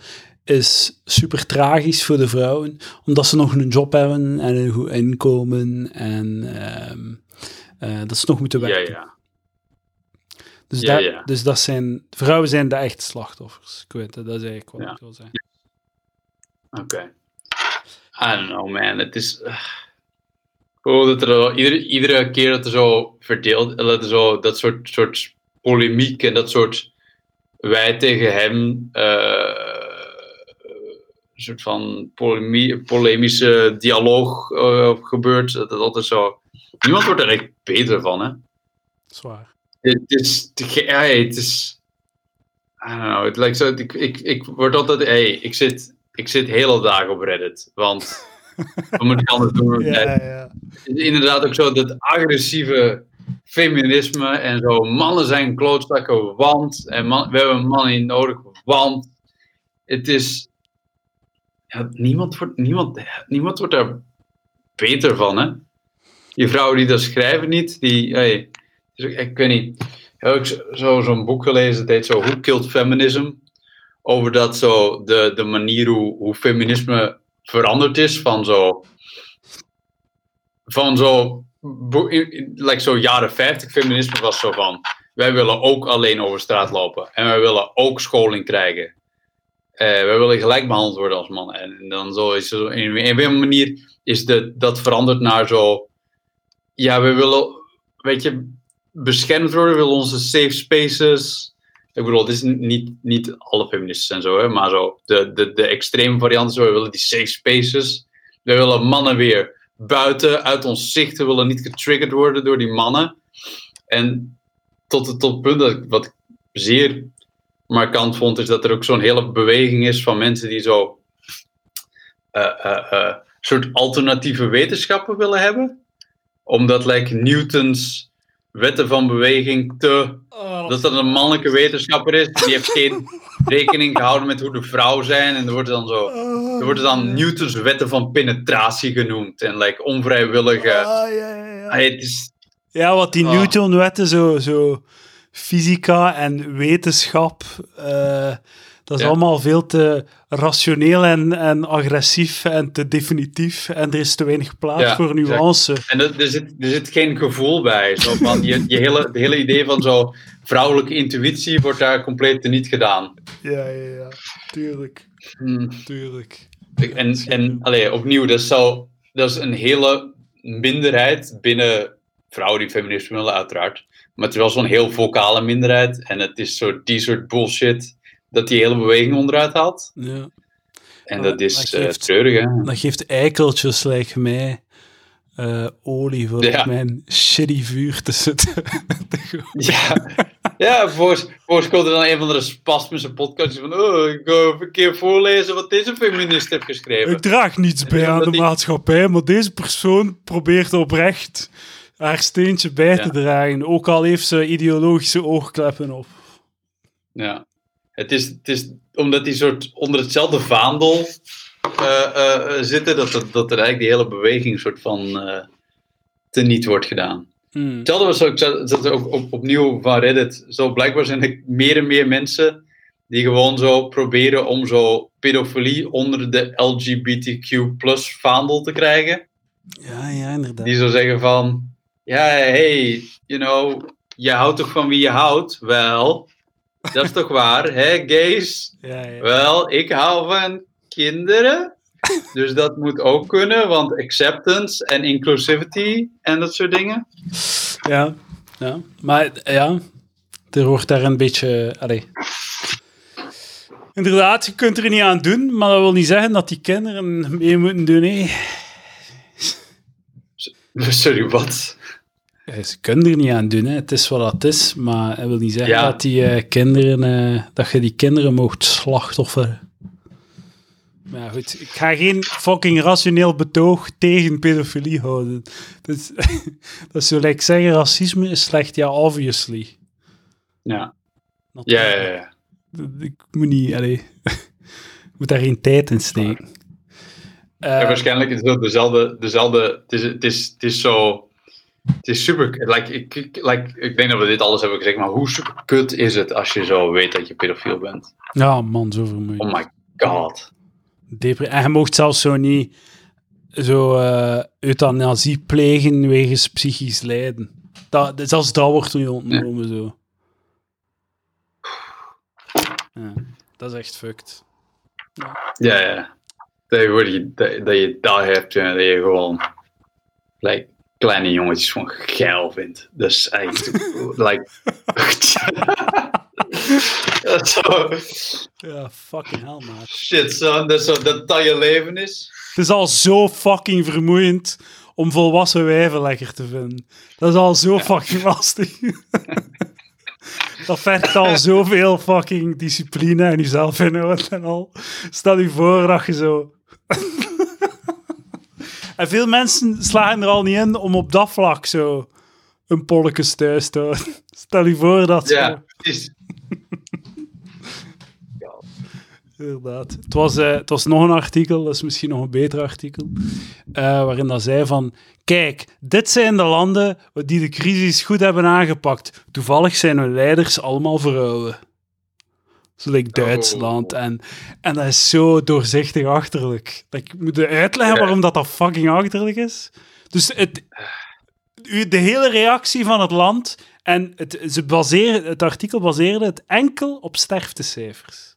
Speaker 1: is super tragisch voor de vrouwen, omdat ze nog een job hebben en een goed inkomen en ehm, eh, dat ze nog moeten werken.
Speaker 2: ja.
Speaker 1: Dus,
Speaker 2: Ja,
Speaker 1: dat,
Speaker 2: ja.
Speaker 1: dus dat zijn, vrouwen zijn de echte slachtoffers. Ik weet het, dat is eigenlijk wat ik wil zeggen.
Speaker 2: Oké. I don't know, man. Het is... eh, Gewoon dat er iedere, iedere keer dat er zo verdeeld... Dat, er zo, dat soort, soort polemiek en dat soort... Wij tegen hem... eh, een soort van polemie, polemische dialoog eh, gebeurt. Dat het altijd zo... Niemand wordt er echt beter van, hè?
Speaker 1: Zwaar.
Speaker 2: Het is, ja, het is, I don't know, het lijkt zo, ik, ik, ik word altijd, hey, ik zit, ik zit hele dagen op Reddit, want wat moet ik anders doen?
Speaker 1: Ja,
Speaker 2: Het
Speaker 1: ja.
Speaker 2: is inderdaad ook zo dat agressieve feminisme en zo, mannen zijn klootzakken, want, en man, we hebben mannen niet nodig, want, het is, ja, niemand, wordt, niemand, niemand wordt daar beter van, hè? Die vrouwen die dat schrijven niet, die, hey, ik, ik weet niet. Ik heb zo- zo'n boek gelezen, het heet zo Who Killed Feminism? Over dat zo, de, de manier hoe, hoe feminisme veranderd is van zo, van zo, like zo jaren 50 feminisme was zo van, wij willen ook alleen over straat lopen en wij willen ook scholing krijgen. Eh, wij willen gelijk behandeld worden als mannen. En dan zo is in, in een manier is de, dat veranderd naar zo, ja, we willen, weet je, beschermd worden, we willen onze safe spaces. Ik bedoel, het is niet, niet alle feministen en zo, hè, maar zo de, de, de extreme varianten, zo, we willen die safe spaces. We willen mannen weer buiten, uit ons zicht, we willen niet getriggerd worden door die mannen. En tot het, tot het punt dat ik, wat ik zeer markant vond, is dat er ook zo'n hele beweging is van mensen die zo eh, eh, eh, soort alternatieve wetenschappen willen hebben. Omdat, like, Newtons wetten van beweging te dat dat een mannelijke wetenschapper is. Die heeft geen *laughs* rekening gehouden met hoe de vrouw zijn. En er wordt dan zo. Er worden dan Newtons wetten van penetratie genoemd. En like onvrijwillige.
Speaker 1: Ah, ja, ja, ja.
Speaker 2: Het is,
Speaker 1: Ja, wat die
Speaker 2: Ah.
Speaker 1: Newton-wetten, zo, zo fysica en wetenschap, eh, dat is
Speaker 2: Ja.
Speaker 1: allemaal veel te rationeel en, en agressief en te definitief. En er is te weinig plaats
Speaker 2: Ja,
Speaker 1: voor
Speaker 2: exact.
Speaker 1: nuance.
Speaker 2: en er, er, zit, er zit geen gevoel bij. Zo van, je, je hele, het hele idee van zo vrouwelijke intuïtie wordt daar compleet niet gedaan.
Speaker 1: Ja, ja, ja. Tuurlijk,
Speaker 2: Hmm.
Speaker 1: tuurlijk.
Speaker 2: En, en allee, opnieuw, dat is, zo, dat is een hele minderheid binnen vrouwen die feminisme willen, uiteraard. Maar het is wel zo'n heel vocale minderheid. En het is zo die soort bullshit dat die hele beweging onderuit haalt.
Speaker 1: Ja.
Speaker 2: En dat is
Speaker 1: dat
Speaker 2: eh,
Speaker 1: geeft-
Speaker 2: treurig, hè?
Speaker 1: Dat geeft eikeltjes, lijkt mij, eh, olie voor
Speaker 2: Ja.
Speaker 1: mijn shitty vuur te zitten. *laughs*
Speaker 2: Ja, Ja, volgens komt er dan een van de spasmische podcasts van oh, ik ga even een keer voorlezen wat deze feminist heeft geschreven.
Speaker 1: Ik draag niets bij aan de
Speaker 2: die-
Speaker 1: maatschappij, maar deze persoon probeert oprecht haar steentje bij te dragen. Ook al heeft ze ideologische oogkleppen op.
Speaker 2: Ja. Het is, het is omdat die soort onder hetzelfde vaandel eh, eh, zitten, dat, dat, dat er eigenlijk die hele beweging soort van eh teniet wordt gedaan.
Speaker 1: Hmm.
Speaker 2: Hetzelfde was ook, dat er ook op, opnieuw van Reddit. Zo blijkbaar zijn er meer en meer mensen die gewoon zo proberen om zo pedofilie onder de LGBTQ plus vaandel te krijgen.
Speaker 1: Ja, ja, inderdaad.
Speaker 2: Die zo zeggen van, ja, hey, you know, je houdt toch van wie je houdt? Wel, dat is toch waar, hè, gays?
Speaker 1: Ja, ja.
Speaker 2: Wel, ik hou van kinderen. Dus dat moet ook kunnen, want acceptance en inclusivity en dat soort dingen.
Speaker 1: Ja, ja. Maar ja, er wordt daar een beetje... Inderdaad, je kunt er niet aan doen, maar dat wil niet zeggen dat die kinderen mee moeten doen. Hè.
Speaker 2: Sorry, wat?
Speaker 1: Ze kunnen er niet aan doen, hè. het is wat het is, maar dat wil niet zeggen
Speaker 2: Ja.
Speaker 1: dat, die, eh, kinderen, eh, dat je die kinderen mocht slachtofferen. Maar ja, goed, ik ga geen fucking rationeel betoog tegen pedofilie houden. Dus, dat is *laughs* zo like zeggen, racisme is slecht, ja, obviously.
Speaker 2: Ja, ja, ja. ja.
Speaker 1: Ik moet niet, allee, *laughs* ik moet daar geen tijd in steken.
Speaker 2: Ja,
Speaker 1: Eh,
Speaker 2: waarschijnlijk is het dezelfde, dezelfde het, is, het, is, het is zo, het is super, like, ik, ik, like, ik denk dat we dit alles hebben gezegd, maar hoe super kut is het als je zo weet dat je pedofiel bent?
Speaker 1: ja, man, zo vermoeiend.
Speaker 2: Oh my god.
Speaker 1: Depre- en je mocht zelfs zo niet zo eh, euthanasie plegen wegens psychisch lijden. Dat, zelfs dat wordt niet ontnomen zo. Ja, dat is echt fucked.
Speaker 2: Ja, ja. Dat je, dat je dat hebt en dat je gewoon like, kleine jongetjes van geil vindt. Is echt, *laughs* like... *laughs* dat is zo,
Speaker 1: Ja, fucking hell, maat.
Speaker 2: shit son, zo, dat dat je leven is.
Speaker 1: Het is al zo fucking vermoeiend om volwassen wijven lekker te vinden. Dat is al zo fucking lastig. *laughs* dat vergt al zoveel fucking discipline en jezelf inhouden en al. Stel je voor dat je zo... en veel mensen slagen er al niet in om op dat vlak zo een polletjes thuis te houden. *laughs* Stel je voor dat zo...
Speaker 2: Ja, precies. *laughs*
Speaker 1: Inderdaad. Het was, eh, het was nog een artikel, dat is misschien nog een beter artikel, eh, waarin dat zei van, kijk, dit zijn de landen die de crisis goed hebben aangepakt. Toevallig zijn hun leiders allemaal vrouwen. Zo like Duitsland.
Speaker 2: Oh.
Speaker 1: En, en dat is zo doorzichtig achterlijk. Dat ik moet uitleggen
Speaker 2: Ja.
Speaker 1: waarom dat, dat fucking achterlijk is. Dus het, de hele reactie van het land en het, ze baseren, het artikel baseerde het enkel op sterftecijfers.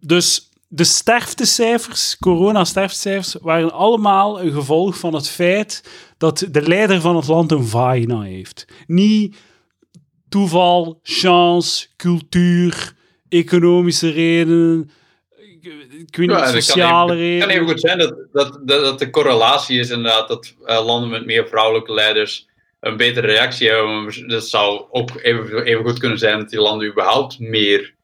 Speaker 1: Dus de sterftecijfers, corona-sterftecijfers, waren allemaal een gevolg van het feit dat de leider van het land een vagina heeft. Niet toeval, chance, cultuur, economische redenen, ik, weet niet,
Speaker 2: Ja, en het kan
Speaker 1: sociale
Speaker 2: even- Het kan even
Speaker 1: redenen.
Speaker 2: goed zijn dat, dat, dat, dat de correlatie is inderdaad dat eh, landen met meer vrouwelijke leiders een betere reactie hebben. Dat zou ook even, even goed kunnen zijn dat die landen überhaupt meer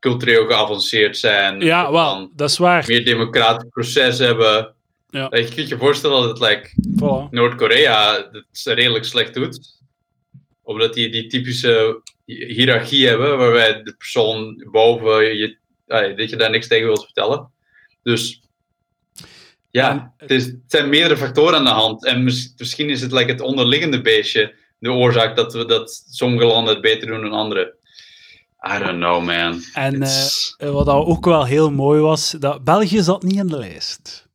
Speaker 2: cultureel geavanceerd zijn.
Speaker 1: Ja, wel, dat is waar.
Speaker 2: meer democratisch proces hebben.
Speaker 1: Ja.
Speaker 2: Je kunt je voorstellen dat het like,
Speaker 1: Voilà.
Speaker 2: Noord-Korea het redelijk slecht doet. Omdat die die typische hiërarchie hebben, waarbij de persoon boven je, dat je daar niks tegen wilt vertellen. Dus ja, het, is, het zijn meerdere factoren aan de hand. En mis- misschien is het like, het onderliggende beestje de oorzaak dat, we, dat sommige landen het beter doen dan andere. I don't know, man.
Speaker 1: En
Speaker 2: It's-
Speaker 1: eh, wat ook wel heel mooi was, dat België zat niet in de lijst.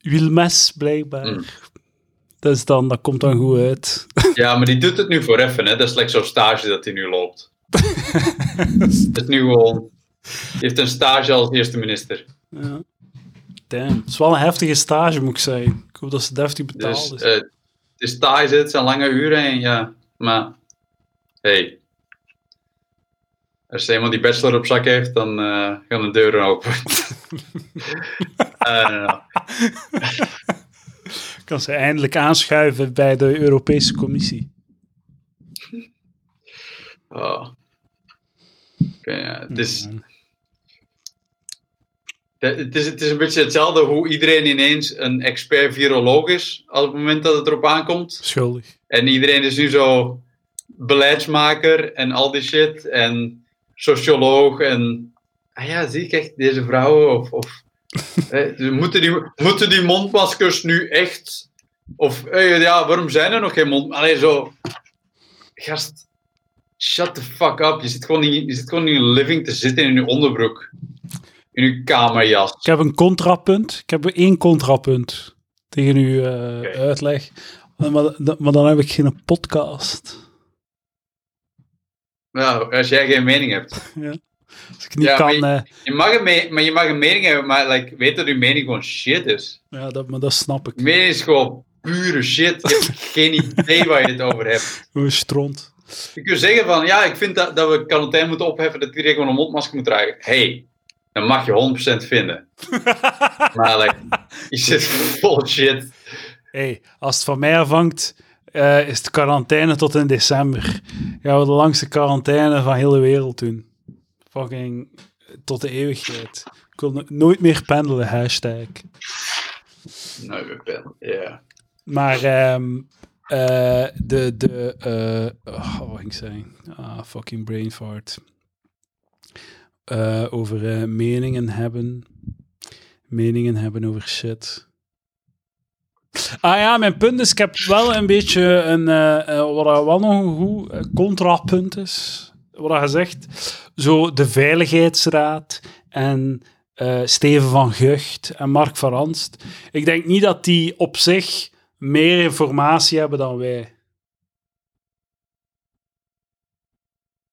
Speaker 1: Wilmes, blijkbaar.
Speaker 2: Mm.
Speaker 1: Is dan, dat komt dan goed uit. *laughs*
Speaker 2: ja, maar die doet het nu voor even. Hè? Dat is like zo'n stage dat hij nu loopt. *laughs* Het is nu gewoon... Die heeft een stage als eerste minister.
Speaker 1: ja. Damn. Het is wel een heftige stage, moet ik zeggen. Ik hoop dat ze deftig betaald
Speaker 2: Dus
Speaker 1: is.
Speaker 2: eh, het is taai, het zijn lange uren en ja, maar hey. Als eenmaal die bachelor op zak heeft, dan eh, gaan de deuren open. *laughs* Eh,
Speaker 1: Kan ze eindelijk aanschuiven bij de Europese Commissie.
Speaker 2: Oh. Oké, ja. Het is,
Speaker 1: Mm.
Speaker 2: het, is, het is een beetje hetzelfde hoe iedereen ineens een expert viroloog is op het moment dat het erop aankomt.
Speaker 1: Schuldig.
Speaker 2: En iedereen is nu zo beleidsmaker en al die shit. En socioloog. En ah ja, zie ik echt deze vrouwen? Of, of moeten, die, moeten die mondmaskers nu echt? Of eh, ja, waarom zijn er nog geen mond? Allee, zo. Gast, shut the fuck up. Je zit gewoon in, je zit gewoon in je living te zitten in je onderbroek. In je kamerjas.
Speaker 1: Ik heb een contrapunt. Ik heb één contrapunt tegen uw eh, uitleg. Maar, maar, dan heb ik geen podcast.
Speaker 2: Nou, als jij geen mening hebt. *laughs*
Speaker 1: Als ik niet
Speaker 2: Ja,
Speaker 1: kan... eh,
Speaker 2: Je mag een, maar je mag een mening hebben, maar like, weet dat je mening gewoon shit is.
Speaker 1: ja, dat, maar dat snap ik.
Speaker 2: Mening is gewoon pure shit. Je hebt *laughs* geen idee waar je het over hebt.
Speaker 1: Hoe stront.
Speaker 2: Je kunt zeggen van, ja, ik vind dat, dat we quarantaine moeten opheffen, dat iedereen gewoon een mondmasker moet dragen. hey, dat mag je 100% vinden. *laughs* maar like, je zit vol shit.
Speaker 1: hey, als het van mij afhangt, eh, is de quarantaine tot in december. Gaan we de langste quarantaine van heel de wereld doen. Fucking tot de eeuwigheid. Ik wil no- nooit meer pendelen, hashtag.
Speaker 2: Nou, ik ben, ja.
Speaker 1: Maar ehm, eh, de, de, eh, oh, wat ging ik zeggen? Ah, fucking brain fart. Eh, over meningen hebben. Meningen hebben over shit. Ah ja, mijn punt is, ik heb wel een beetje een, wat wel nog een goed contrapunt is, wat hij zegt. Zo de Veiligheidsraad en eh, Steven van Gucht en Mark van Ranst. Ik denk niet dat die op zich meer informatie hebben dan wij.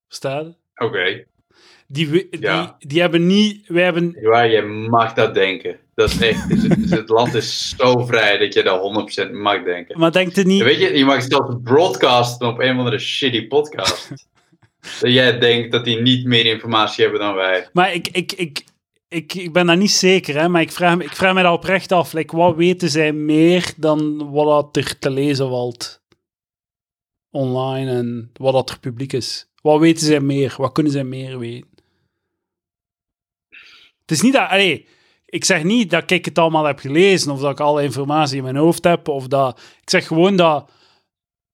Speaker 1: Verstaan?
Speaker 2: Oké,
Speaker 1: Die, die,
Speaker 2: Ja.
Speaker 1: die hebben niet... Wij hebben...
Speaker 2: ja, je mag dat denken. Dat is echt, het, het land is zo vrij dat je dat 100% mag denken.
Speaker 1: Maar denkt er niet...
Speaker 2: Weet je, je mag zelfs broadcasten op een of andere shitty podcast. Dat jij denkt dat die niet meer informatie hebben dan wij.
Speaker 1: Maar ik, ik, ik, ik, ik ben daar niet zeker, hè, maar ik vraag, ik vraag me dat oprecht af. Wat weten zij meer dan wat er te lezen valt online en wat dat er publiek is? Wat weten zij meer? Wat kunnen zij meer weten? Het is niet dat... Ik zeg niet dat ik het allemaal heb gelezen of dat ik alle informatie in mijn hoofd heb. Of dat, ik zeg gewoon dat,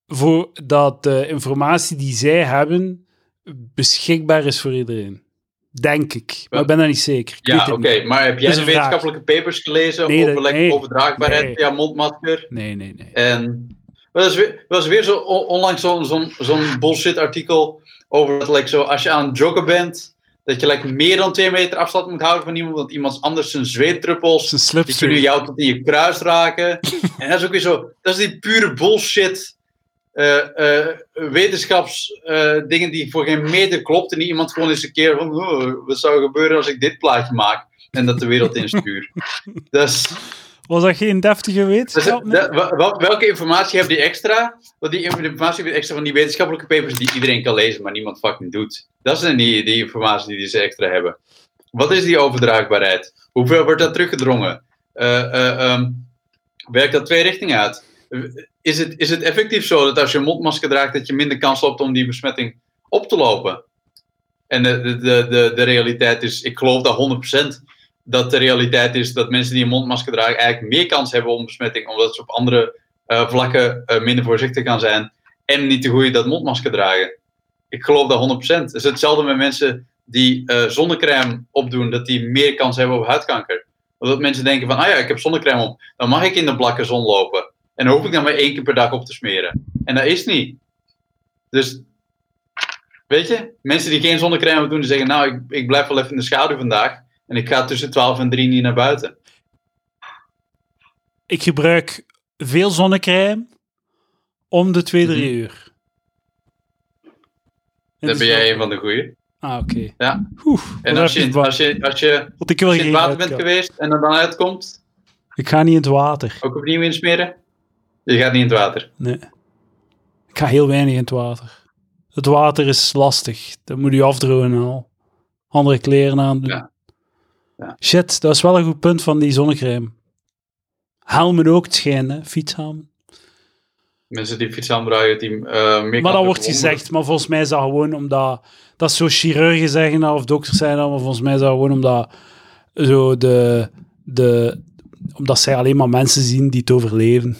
Speaker 1: voor, dat de informatie die zij hebben beschikbaar is voor iedereen. Denk ik. Maar ik ben daar niet zeker. Ik
Speaker 2: Ja, oké, maar heb jij
Speaker 1: Dat
Speaker 2: de wetenschappelijke papers gelezen
Speaker 1: Nee,
Speaker 2: over
Speaker 1: dat- nee.
Speaker 2: overdraagbaarheid
Speaker 1: Nee.
Speaker 2: via mondmasker?
Speaker 1: Nee, nee, nee.
Speaker 2: En er was weer, er was weer zo on- onlangs zo'n zo'n bullshit artikel over dat like, zo, als je aan het joggen bent, dat je like, meer dan twee meter afstand moet houden van iemand, want iemand anders zijn zweetdruppels die kunnen jou tot in je kruis raken. *laughs* en dat is ook weer zo, dat is die pure bullshit. Eh eh wetenschapsdingen dingen die voor geen meter klopt en die iemand gewoon eens een keer van oh, wat zou er gebeuren als ik dit plaatje maak en dat de wereld instuur. is, *laughs*
Speaker 1: Was dat geen deftige
Speaker 2: dus,
Speaker 1: wetenschap?
Speaker 2: dat- welke informatie heb je extra? Want die informatie heb je extra van die wetenschappelijke papers die iedereen kan lezen, maar niemand fucking doet. Dat is die, die informatie die ze extra hebben. Wat is die overdraagbaarheid? Hoeveel wordt dat teruggedrongen? Eh, eh, ehm, werkt dat twee richtingen uit? Is het, is het effectief zo dat als je een mondmasker draagt, dat je minder kans loopt om die besmetting op te lopen? En de, de, de, de, de realiteit is, ik geloof dat 100%, dat de realiteit is dat mensen die een mondmasker dragen eigenlijk meer kans hebben om besmetting, omdat ze op andere eh, vlakken eh, minder voorzichtig gaan zijn en niet te goede dat mondmasker dragen. Ik geloof dat 100%. Het is hetzelfde met mensen die eh, zonnecrème opdoen, dat die meer kans hebben op huidkanker. Omdat mensen denken van, ah ja, ik heb zonnecrème op, dan mag ik in de blakke zon lopen. En hoef ik dan maar één keer per dag op te smeren. En dat is niet. Dus, weet je, mensen die geen zonnecrème doen, die zeggen, nou, ik, ik blijf wel even in de schaduw vandaag. En ik ga tussen 12 en 3 niet naar buiten.
Speaker 1: Ik gebruik veel zonnecrème om de twee, drie
Speaker 2: Mhm.
Speaker 1: uur.
Speaker 2: Dan ben jij een van de goeie.
Speaker 1: Ah, oké.
Speaker 2: Ja. En als je, als je, als je, als in het water bent geweest en er dan uitkomt,
Speaker 1: Ik ga niet in het water.
Speaker 2: ook opnieuw insmeren, je gaat niet in het water.
Speaker 1: Nee. Ik ga heel weinig in het water. Het water is lastig. Dat moet je afdrogen en al. Andere kleren aan doen.
Speaker 2: Ja. Ja.
Speaker 1: Shit, dat is wel een goed punt van die zonnecrème. Helmen ook, het schijnt, hè. Fietshelmen.
Speaker 2: Mensen die fiets aandraaien, die uh,
Speaker 1: Maar dat wordt gezegd, maar volgens mij is dat gewoon omdat... Dat is zo chirurgen zeggen of dokters dat, maar volgens mij is dat gewoon omdat zo de, de, omdat zij alleen maar mensen zien die het overleven.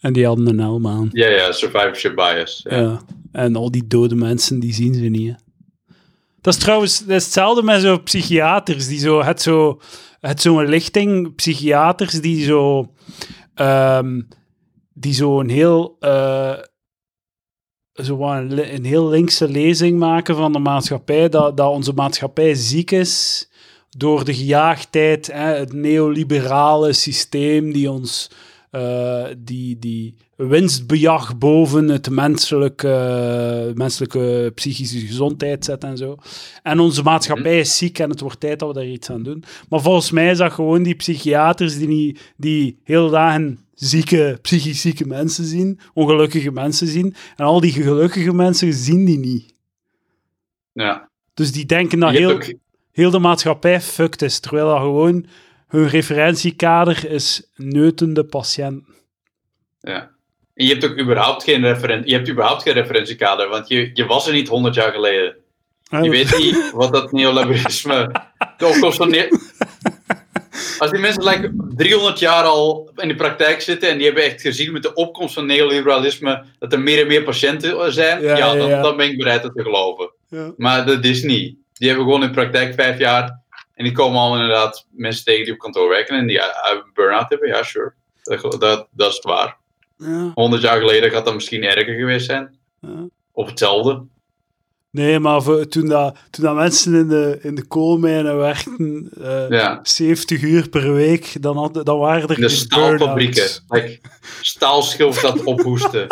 Speaker 1: En die hadden een helm aan.
Speaker 2: Ja, ja, survivorship bias. Ja.
Speaker 1: Ja. En al die dode mensen, die zien ze niet. Hè. Dat is trouwens dat is hetzelfde met zo psychiaters. Die zo, het zo, het zo'n lichting psychiaters die zo, ehm, die zo een heel, eh, zo een heel linkse lezing maken van de maatschappij. Dat, dat onze maatschappij ziek is door de gejaagdheid, hè, het neoliberale systeem die ons eh, die, die winstbejag boven het menselijke, menselijke psychische gezondheid zet en zo. En onze maatschappij is ziek en het wordt tijd dat we daar iets aan doen. Maar volgens mij is dat gewoon die psychiaters die, niet, die heel dagen zieke, psychisch zieke mensen zien, ongelukkige mensen zien. En al die gelukkige mensen zien die niet.
Speaker 2: ja.
Speaker 1: Dus die denken dat heel,
Speaker 2: ook-
Speaker 1: heel de maatschappij fucked is, terwijl dat gewoon hun referentiekader is neutende patiënten.
Speaker 2: Ja. En je hebt ook überhaupt geen, referen je hebt überhaupt geen referentiekader, want je, je was er niet 100 jaar geleden. Je weet niet wat dat neoliberalisme. De *laughs* opkomst van. ne- Als die mensen like, 300 jaar al in de praktijk zitten en die hebben echt gezien met de opkomst van neoliberalisme dat er meer en meer patiënten zijn,
Speaker 1: Ja,
Speaker 2: dan, ben ik bereid dat te geloven.
Speaker 1: Ja.
Speaker 2: Maar dat is niet. Die hebben gewoon in praktijk vijf jaar en die komen al inderdaad mensen tegen die op kantoor werken en die uh, burn-out hebben. Ja, sure. Dat, dat, dat is waar.
Speaker 1: Ja,
Speaker 2: 100 jaar geleden gaat dat misschien erger geweest zijn.
Speaker 1: ja.
Speaker 2: Of hetzelfde.
Speaker 1: Nee, maar voor, toen, dat, toen dat mensen in de, in de koolmijnen werkten, eh,
Speaker 2: Ja.
Speaker 1: 70 uur per week, dan, had, dan waren er
Speaker 2: In de staalfabrieken. Like, staalschilf dat ophoesten.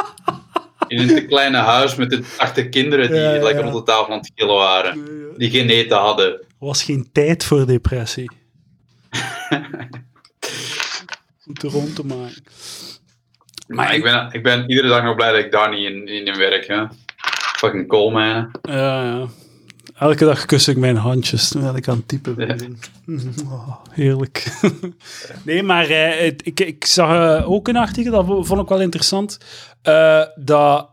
Speaker 2: In een te kleine huis met de acht kinderen die
Speaker 1: Ja, ja,
Speaker 2: like,
Speaker 1: ja.
Speaker 2: rond de tafel aan het killen waren.
Speaker 1: Ja.
Speaker 2: Die geen eten hadden.
Speaker 1: Was geen tijd voor depressie. *laughs* Om het rond te maken.
Speaker 2: Maar ik ben, ik ben iedere dag nog blij dat ik daar niet in, in, in werk. Hè. Fucking coalmijnen.
Speaker 1: Ja, ja. Elke dag kus ik mijn handjes terwijl ik aan het typen ben.
Speaker 2: Ja. *laughs*
Speaker 1: Oh, heerlijk. *laughs* nee, maar eh, ik, ik zag eh, ook een artikel, dat vo- vond ik wel interessant, eh, dat...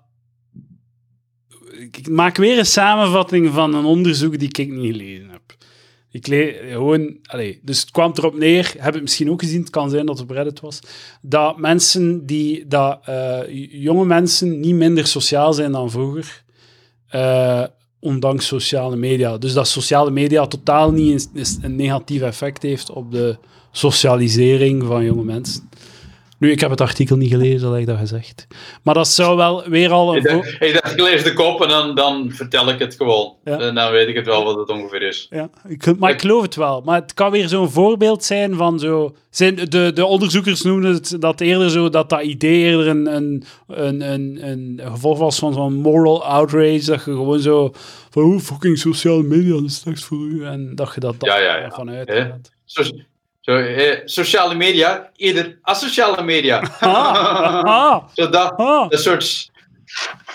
Speaker 1: Ik maak weer een samenvatting van een onderzoek die ik niet gelezen heb. Ik gewoon, dus het kwam erop neer, heb het misschien ook gezien, het kan zijn dat het op Reddit was, dat mensen die, dat eh, jonge mensen niet minder sociaal zijn dan vroeger, eh, ondanks sociale media. Dus dat sociale media totaal niet een, een negatief effect heeft op de socialisering van jonge mensen. Nu, ik heb het artikel niet gelezen, ik dat gezegd. Maar dat zou wel weer al
Speaker 2: Ik
Speaker 1: een...
Speaker 2: ik dacht, ik lees de kop en dan, dan vertel ik het gewoon.
Speaker 1: Ja.
Speaker 2: En dan weet ik het wel wat het ongeveer is.
Speaker 1: Ja, ik, maar ik geloof het wel. Maar het kan weer zo'n voorbeeld zijn van zo... Zijn, de, de onderzoekers noemden het dat eerder zo, dat dat idee eerder een, een, een, een, een gevolg was van zo'n moral outrage, dat je gewoon zo van, hoe fucking sociale media is straks voor u, en dat je dat, dat
Speaker 2: Ja, ja, ja.
Speaker 1: vanuit.
Speaker 2: Zo, zo, eh, sociale media, eerder asociale media.
Speaker 1: Ah, ah, *laughs*
Speaker 2: zo dat,
Speaker 1: ah,
Speaker 2: dat soort...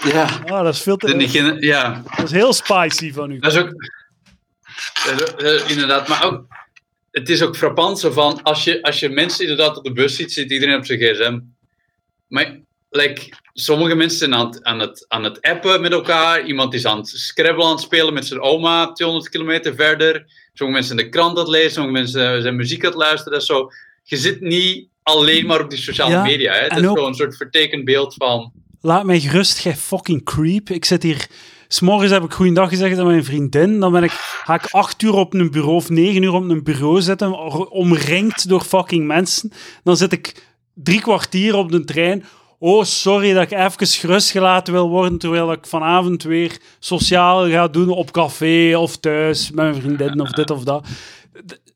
Speaker 2: Ja,
Speaker 1: ah, dat is veel te...
Speaker 2: de, ja,
Speaker 1: Dat is heel spicy van u.
Speaker 2: dat is ook... dat is ook- eh, inderdaad, maar ook... Het is ook frappant zo van, als je, als je mensen inderdaad op de bus ziet, zit iedereen op zijn gsm. Maar, like, sommige mensen zijn aan het, aan, het, aan het appen met elkaar. Iemand is aan het Scrabble aan het spelen met zijn oma, 200 kilometer verder. Sommige mensen zijn de krant aan het lezen, sommige mensen zijn muziek aan het luisteren. Zo, je zit niet alleen maar op die sociale
Speaker 1: Ja,
Speaker 2: media. Hè? Het is gewoon een soort vertekend beeld van...
Speaker 1: Laat mij gerust, jij fucking creep. Ik zit hier... S'morgens heb ik goeiedag gezegd aan mijn vriendin. Dan ben ik, ga ik acht uur op een bureau of negen uur op een bureau zitten, omringd door fucking mensen. Dan zit ik drie kwartier op de trein. Oh, sorry dat ik even gerustgelaten wil worden, terwijl ik vanavond weer sociaal ga doen op café of thuis met mijn vriendin of dit of dat.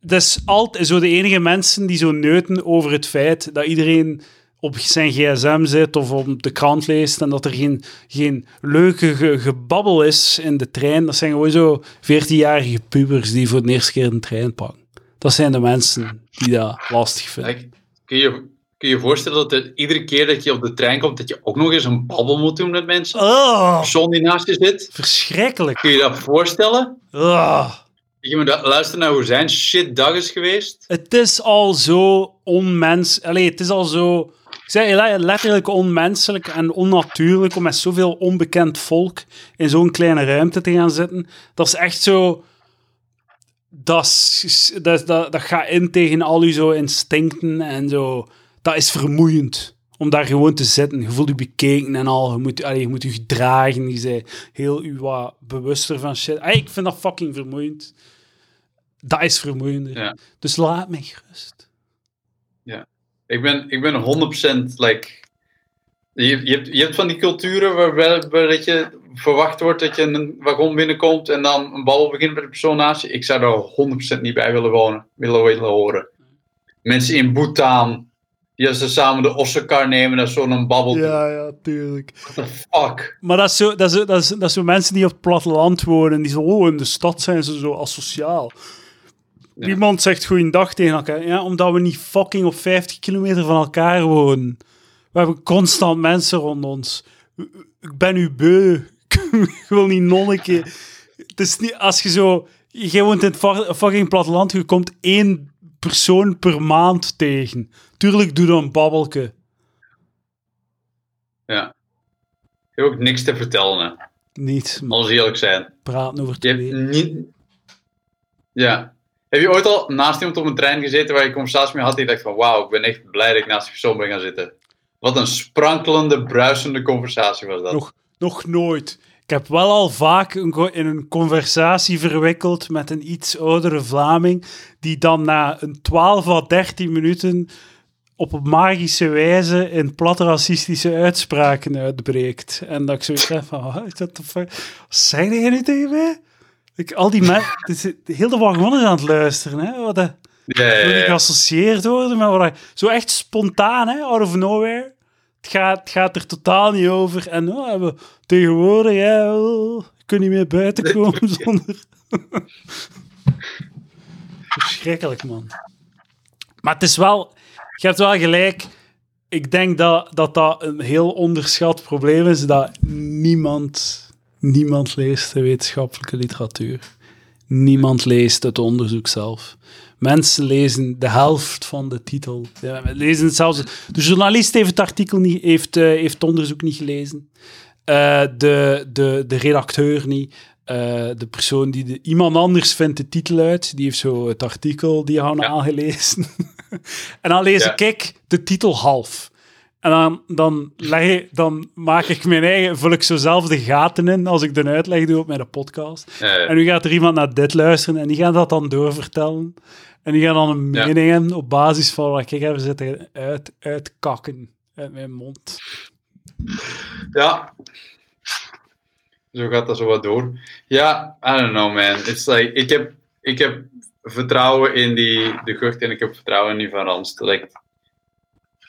Speaker 1: Dat is altijd zo de enige mensen die zo neuten over het feit dat iedereen op zijn gsm zit of op de krant leest en dat er geen, geen leuke ge- gebabbel is in de trein. Dat zijn gewoon zo 14-jarige pubers die voor de eerste keer een trein pakken. Dat zijn de mensen die dat lastig vinden.
Speaker 2: Kun, je, kun je je voorstellen dat er, iedere keer dat je op de trein komt, dat je ook nog eens een babbel moet doen met mensen?
Speaker 1: Oh,
Speaker 2: persoon die naast je zit?
Speaker 1: verschrikkelijk.
Speaker 2: Kun je dat voorstellen?
Speaker 1: Oh.
Speaker 2: Je moet luisteren naar hoe zijn shit dag is geweest.
Speaker 1: Het is al zo onmens. Allee, het is al zo zei le- letterlijk onmenselijk en onnatuurlijk om met zoveel onbekend volk in zo'n kleine ruimte te gaan zitten. Dat is echt zo... Dat, is- dat, dat, dat gaat in tegen al je zo instincten en zo. Dat is vermoeiend om daar gewoon te zitten. Je voelt je bekeken en al. Je moet, allee, je, moet je gedragen. Je bent heel je wat bewuster van shit. Allee, ik vind dat fucking vermoeiend. Dat is vermoeiender.
Speaker 2: Ja.
Speaker 1: Dus laat mij gerust.
Speaker 2: Ik ben, ik ben 100% like. Je, je, hebt, je hebt van die culturen waarbij, waar dat je verwacht wordt dat je een wagon binnenkomt en dan een babbel begint met de persoon naast je. Ik zou daar 100% niet bij willen wonen, willen, willen horen. Mensen in Bhutan, die als ze samen de ossekar nemen en zo'n babbel. doen.
Speaker 1: ja, tuurlijk.
Speaker 2: What the fuck?
Speaker 1: Maar dat is, zo, dat, is, dat, is, dat is zo mensen die op het platteland wonen. Die zo, oh, in de stad zijn ze zo asociaal.
Speaker 2: Ja.
Speaker 1: Iemand zegt goeiedag tegen elkaar. Ja, omdat we niet fucking op 50 kilometer van elkaar wonen. We hebben constant mensen rond ons. Ik ben u beu. *laughs* Ik wil niet keer. Het is niet, als je zo... Je woont in het fucking platteland, je komt één persoon per maand tegen. Tuurlijk doe dan een babbelke.
Speaker 2: Ja. Je hebt ook niks te vertellen, hè.
Speaker 1: Niet
Speaker 2: Als eerlijk zijn.
Speaker 1: praten over
Speaker 2: Je hebt niet... Ja. Heb je ooit al naast iemand op een trein gezeten waar je conversatie mee had die dacht van wauw, ik ben echt blij dat ik naast die persoon ben gaan zitten. Wat een sprankelende, bruisende conversatie was dat.
Speaker 1: Nog, nog nooit. Ik heb wel al vaak een in een conversatie verwikkeld met een iets oudere Vlaming, die dan na een 12 à 13 minuten op een magische wijze in platte racistische uitspraken uitbreekt. En dat ik zoiets heb van, what the fuck? Wat zei jij nu tegen mij? Ik, al die mensen, *laughs* heel de wagon is aan het luisteren, hè? Wat de,
Speaker 2: Ja, ja,
Speaker 1: geassocieerd worden met wat Zo echt spontaan, hè, out of nowhere. Het gaat, het gaat er totaal niet over. En oh, we tegenwoordig, ja, oh, niet meer buiten komen zonder... *laughs* Verschrikkelijk, man. Maar het is wel... Je hebt wel gelijk. Ik denk dat dat, dat een heel onderschat probleem is, dat niemand, niemand leest de wetenschappelijke literatuur. Niemand leest het onderzoek zelf. Mensen lezen de helft van de titel. Ja, lezen het zelfs. De journalist heeft het artikel niet, heeft, heeft het onderzoek niet gelezen. Eh, de, de, de redacteur niet. Eh, de persoon die de, iemand anders vindt de titel uit, die heeft zo het artikel diagonaal gelezen. *laughs* en dan lees
Speaker 2: Ja.
Speaker 1: ik de titel half. En dan, dan, leg dan maak ik mijn eigen, vul ik zo zelf de gaten in als ik de uitleg doe op mijn podcast. En nu gaat er iemand naar dit luisteren en die gaat dat dan doorvertellen. En die gaat dan een
Speaker 2: Ja.
Speaker 1: mening hebben op basis van wat ik heb zitten uit, uitkakken uit mijn mond.
Speaker 2: ja. Zo gaat dat zo wat door. Ja, I don't know man. It's like, ik, heb, ik heb vertrouwen in die de Gucht en ik heb vertrouwen in die Van Ranst. Like,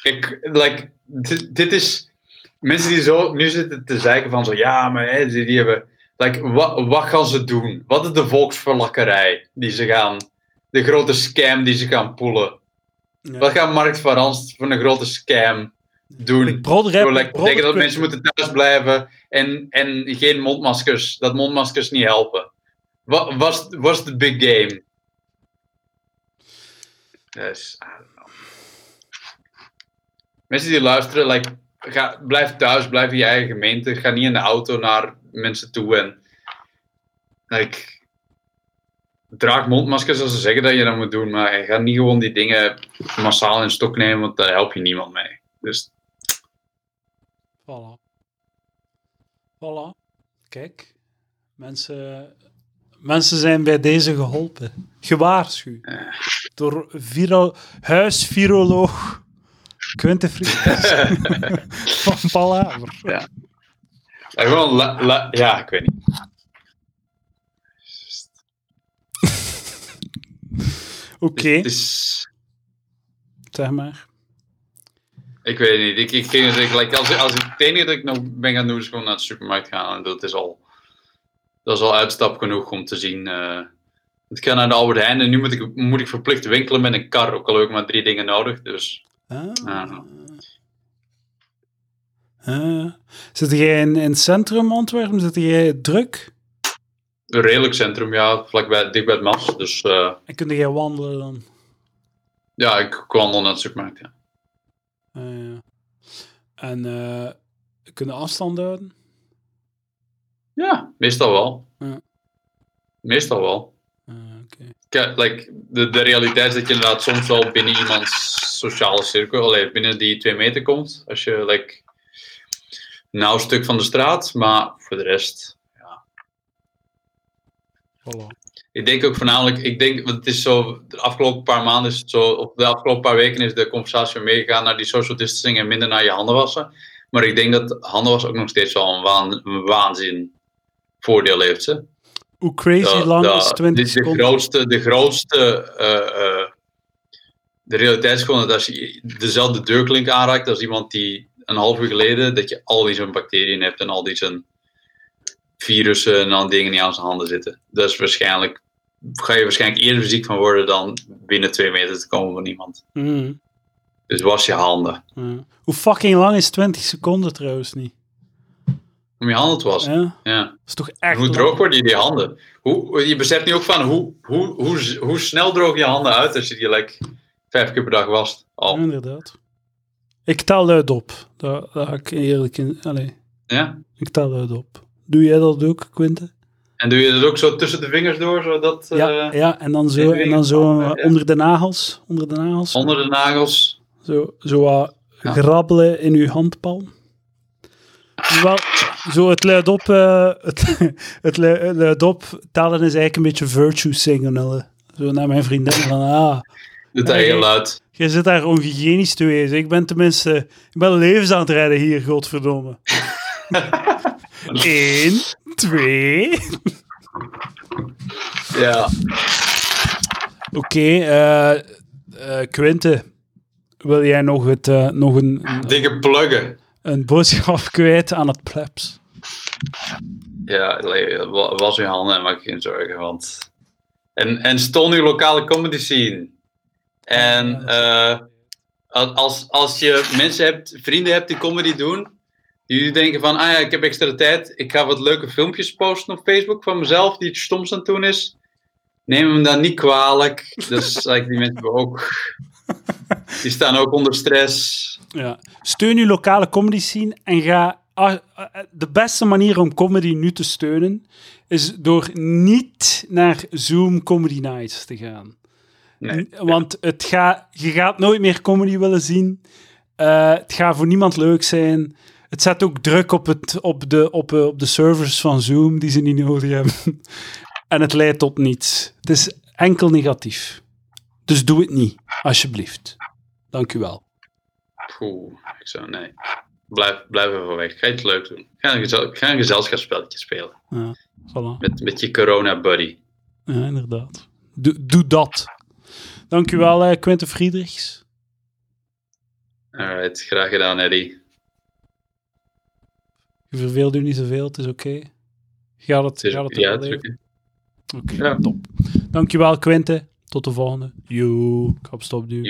Speaker 2: ik, like, dit, dit is... Mensen die zo nu zitten te zeiken van zo, ja, maar hè, die, die hebben... Like, wat, wat gaan ze doen? Wat is de volksverlakkerij die ze gaan... De grote scam die ze gaan poelen?
Speaker 1: Ja.
Speaker 2: Wat gaat Mark van Ranst voor een grote scam doen?
Speaker 1: Ik
Speaker 2: betekent dat mensen moeten thuis blijven en, en geen mondmaskers, dat mondmaskers niet helpen. Wat was was de big game? Dus, I don't know. Mensen die luisteren, like, ga, blijf thuis, blijf in je eigen gemeente. Ga niet in de auto naar mensen toe en like, draag mondmaskers als ze zeggen dat je dat moet doen, maar je gaat niet gewoon die dingen massaal in stok nemen, want daar help je niemand mee. Dus
Speaker 1: Voilà. Voilà. Kijk. Mensen, mensen zijn bij deze geholpen. Gewaarschuwd. Door viro, huisviroloog Quinte *laughs* van Palaver.
Speaker 2: Ja, gewoon, la- la- ja, ik weet niet.
Speaker 1: Oké,
Speaker 2: is,
Speaker 1: zeg maar.
Speaker 2: ik weet niet. Ik, ik dat ik, like, als, als ik, het enige dat ik nog ben gaan doen is gewoon naar de supermarkt gaan. En dat is al, dat is al uitstap genoeg om te zien. eh ik ga naar de Albert Heijn en nu moet ik, moet ik verplicht winkelen met een kar. Ook al heb ik maar drie dingen nodig. Dus
Speaker 1: Ah.
Speaker 2: Ah.
Speaker 1: Ah. Zit jij in, in het centrum Antwerpen? Zit jij druk?
Speaker 2: Een redelijk centrum, ja, vlakbij, dicht bij het Mas. Dus eh,
Speaker 1: En kun jij wandelen dan?
Speaker 2: ja, ik wandel naar de supermarkt. Ja.
Speaker 1: Ja. En eh, kunnen afstand houden.
Speaker 2: Ja, meestal wel.
Speaker 1: Ja.
Speaker 2: Meestal wel.
Speaker 1: Ah.
Speaker 2: Kijk, like, de, de realiteit is dat je inderdaad soms wel binnen iemands sociale cirkel, allee, binnen die twee meter komt. Als je like, een nauw stuk van de straat, maar voor de rest.
Speaker 1: Voilà.
Speaker 2: Ik denk ook voornamelijk, ik denk, want het is zo, de afgelopen paar maanden is het zo, of de afgelopen paar weken is de conversatie meegegaan naar die social distancing en minder naar je handen wassen. Maar ik denk dat handen wassen ook nog steeds wel een, waan, een waanzin voordeel heeft. Hè?
Speaker 1: Hoe crazy lang is 20
Speaker 2: de, de
Speaker 1: seconden?
Speaker 2: grootste, de grootste, eh, eh, de realiteit is gewoon dat als je dezelfde deurklink aanraakt als iemand die een half uur geleden, dat je al die zijn bacteriën hebt en al die zijn virussen en al dingen die aan zijn handen zitten. Is waarschijnlijk, ga je waarschijnlijk eerder ziek van worden dan binnen twee meter te komen van iemand.
Speaker 1: Mhm.
Speaker 2: Dus was je handen.
Speaker 1: Ja. Hoe fucking lang is 20 seconden trouwens niet?
Speaker 2: Om je handen te wassen.
Speaker 1: Ja?
Speaker 2: Ja.
Speaker 1: Dat is toch echt
Speaker 2: Hoe
Speaker 1: lang?
Speaker 2: droog worden die handen? Hoe, je beseft nu ook van hoe, hoe, hoe, hoe snel droog je handen uit als je die like, vijf keer per dag wast. Al.
Speaker 1: Ja, inderdaad. Ik tel luid op. Daar, daar ga ik eerlijk in... Allee,
Speaker 2: Ja?
Speaker 1: ik tel luid op. Doe jij dat ook, Quinte?
Speaker 2: En doe je dat ook zo tussen de vingers door, zodat eh,
Speaker 1: ja, ja, en dan zo, en dan zo
Speaker 2: ja.
Speaker 1: onder de nagels. Onder de nagels.
Speaker 2: onder de nagels.
Speaker 1: Zo, zo wat
Speaker 2: Ja.
Speaker 1: grabbelen in uw handpalm. Wel, zo het luidop, eh het, *laughs* het lu- het luidop tellen is eigenlijk een beetje virtue signalen. Zo naar mijn vriendin van, ah,
Speaker 2: Doet dat heel luid.
Speaker 1: je zit daar onhygiënisch te wezen. Ik ben tenminste, ik ben levens aan het redden hier, godverdomme. *laughs* Eén, twee.
Speaker 2: Ja.
Speaker 1: Oké, eh eh, Quinte, wil jij nog, het, eh, nog een,
Speaker 2: Dingen pluggen.
Speaker 1: een boodschap kwijt aan het plebs?
Speaker 2: Ja, was je handen en maak je geen zorgen. Want... En, en steun je lokale comedy scene. En eh, als, als je mensen hebt, vrienden hebt die comedy doen, die denken van, ah ja, ik heb extra tijd, ik ga wat leuke filmpjes posten op Facebook van mezelf, die iets stoms aan het doen is. Neem hem dan niet kwalijk. Dus like, die mensen ook, die staan ook onder stress.
Speaker 1: Ja. Steun uw lokale comedy scene en ga. ah, ah, de beste manier om comedy nu te steunen is door niet naar Zoom Comedy Nights te gaan.
Speaker 2: Nee.
Speaker 1: Want het ga, je gaat nooit meer comedy willen zien. Eh, het gaat voor niemand leuk zijn. Het zet ook druk op, het, op, de, op, eh, op de servers van Zoom die ze niet nodig hebben. *laughs* en het leidt tot niets. Het is enkel negatief. Dus doe het niet, alsjeblieft. Dank u wel.
Speaker 2: Poeh, ik zou, nee. Blijf, blijf even weg. Ga iets leuks doen. Ga een, gezel, ga een gezelschapsspelletje spelen.
Speaker 1: Ja, voilà.
Speaker 2: Met, met je corona buddy.
Speaker 1: Ja, inderdaad. Doe, doe dat. Dank u wel, eh, Quentin Friedrichs.
Speaker 2: Alright, graag gedaan, Eddie.
Speaker 1: Je verveelt u niet zoveel, het is oké. Gaat het, gaat het
Speaker 2: ja, oké. Ja.
Speaker 1: top. Dankjewel, Quinte. Tot de volgende. Joe, ik ga op stop.
Speaker 2: Joe.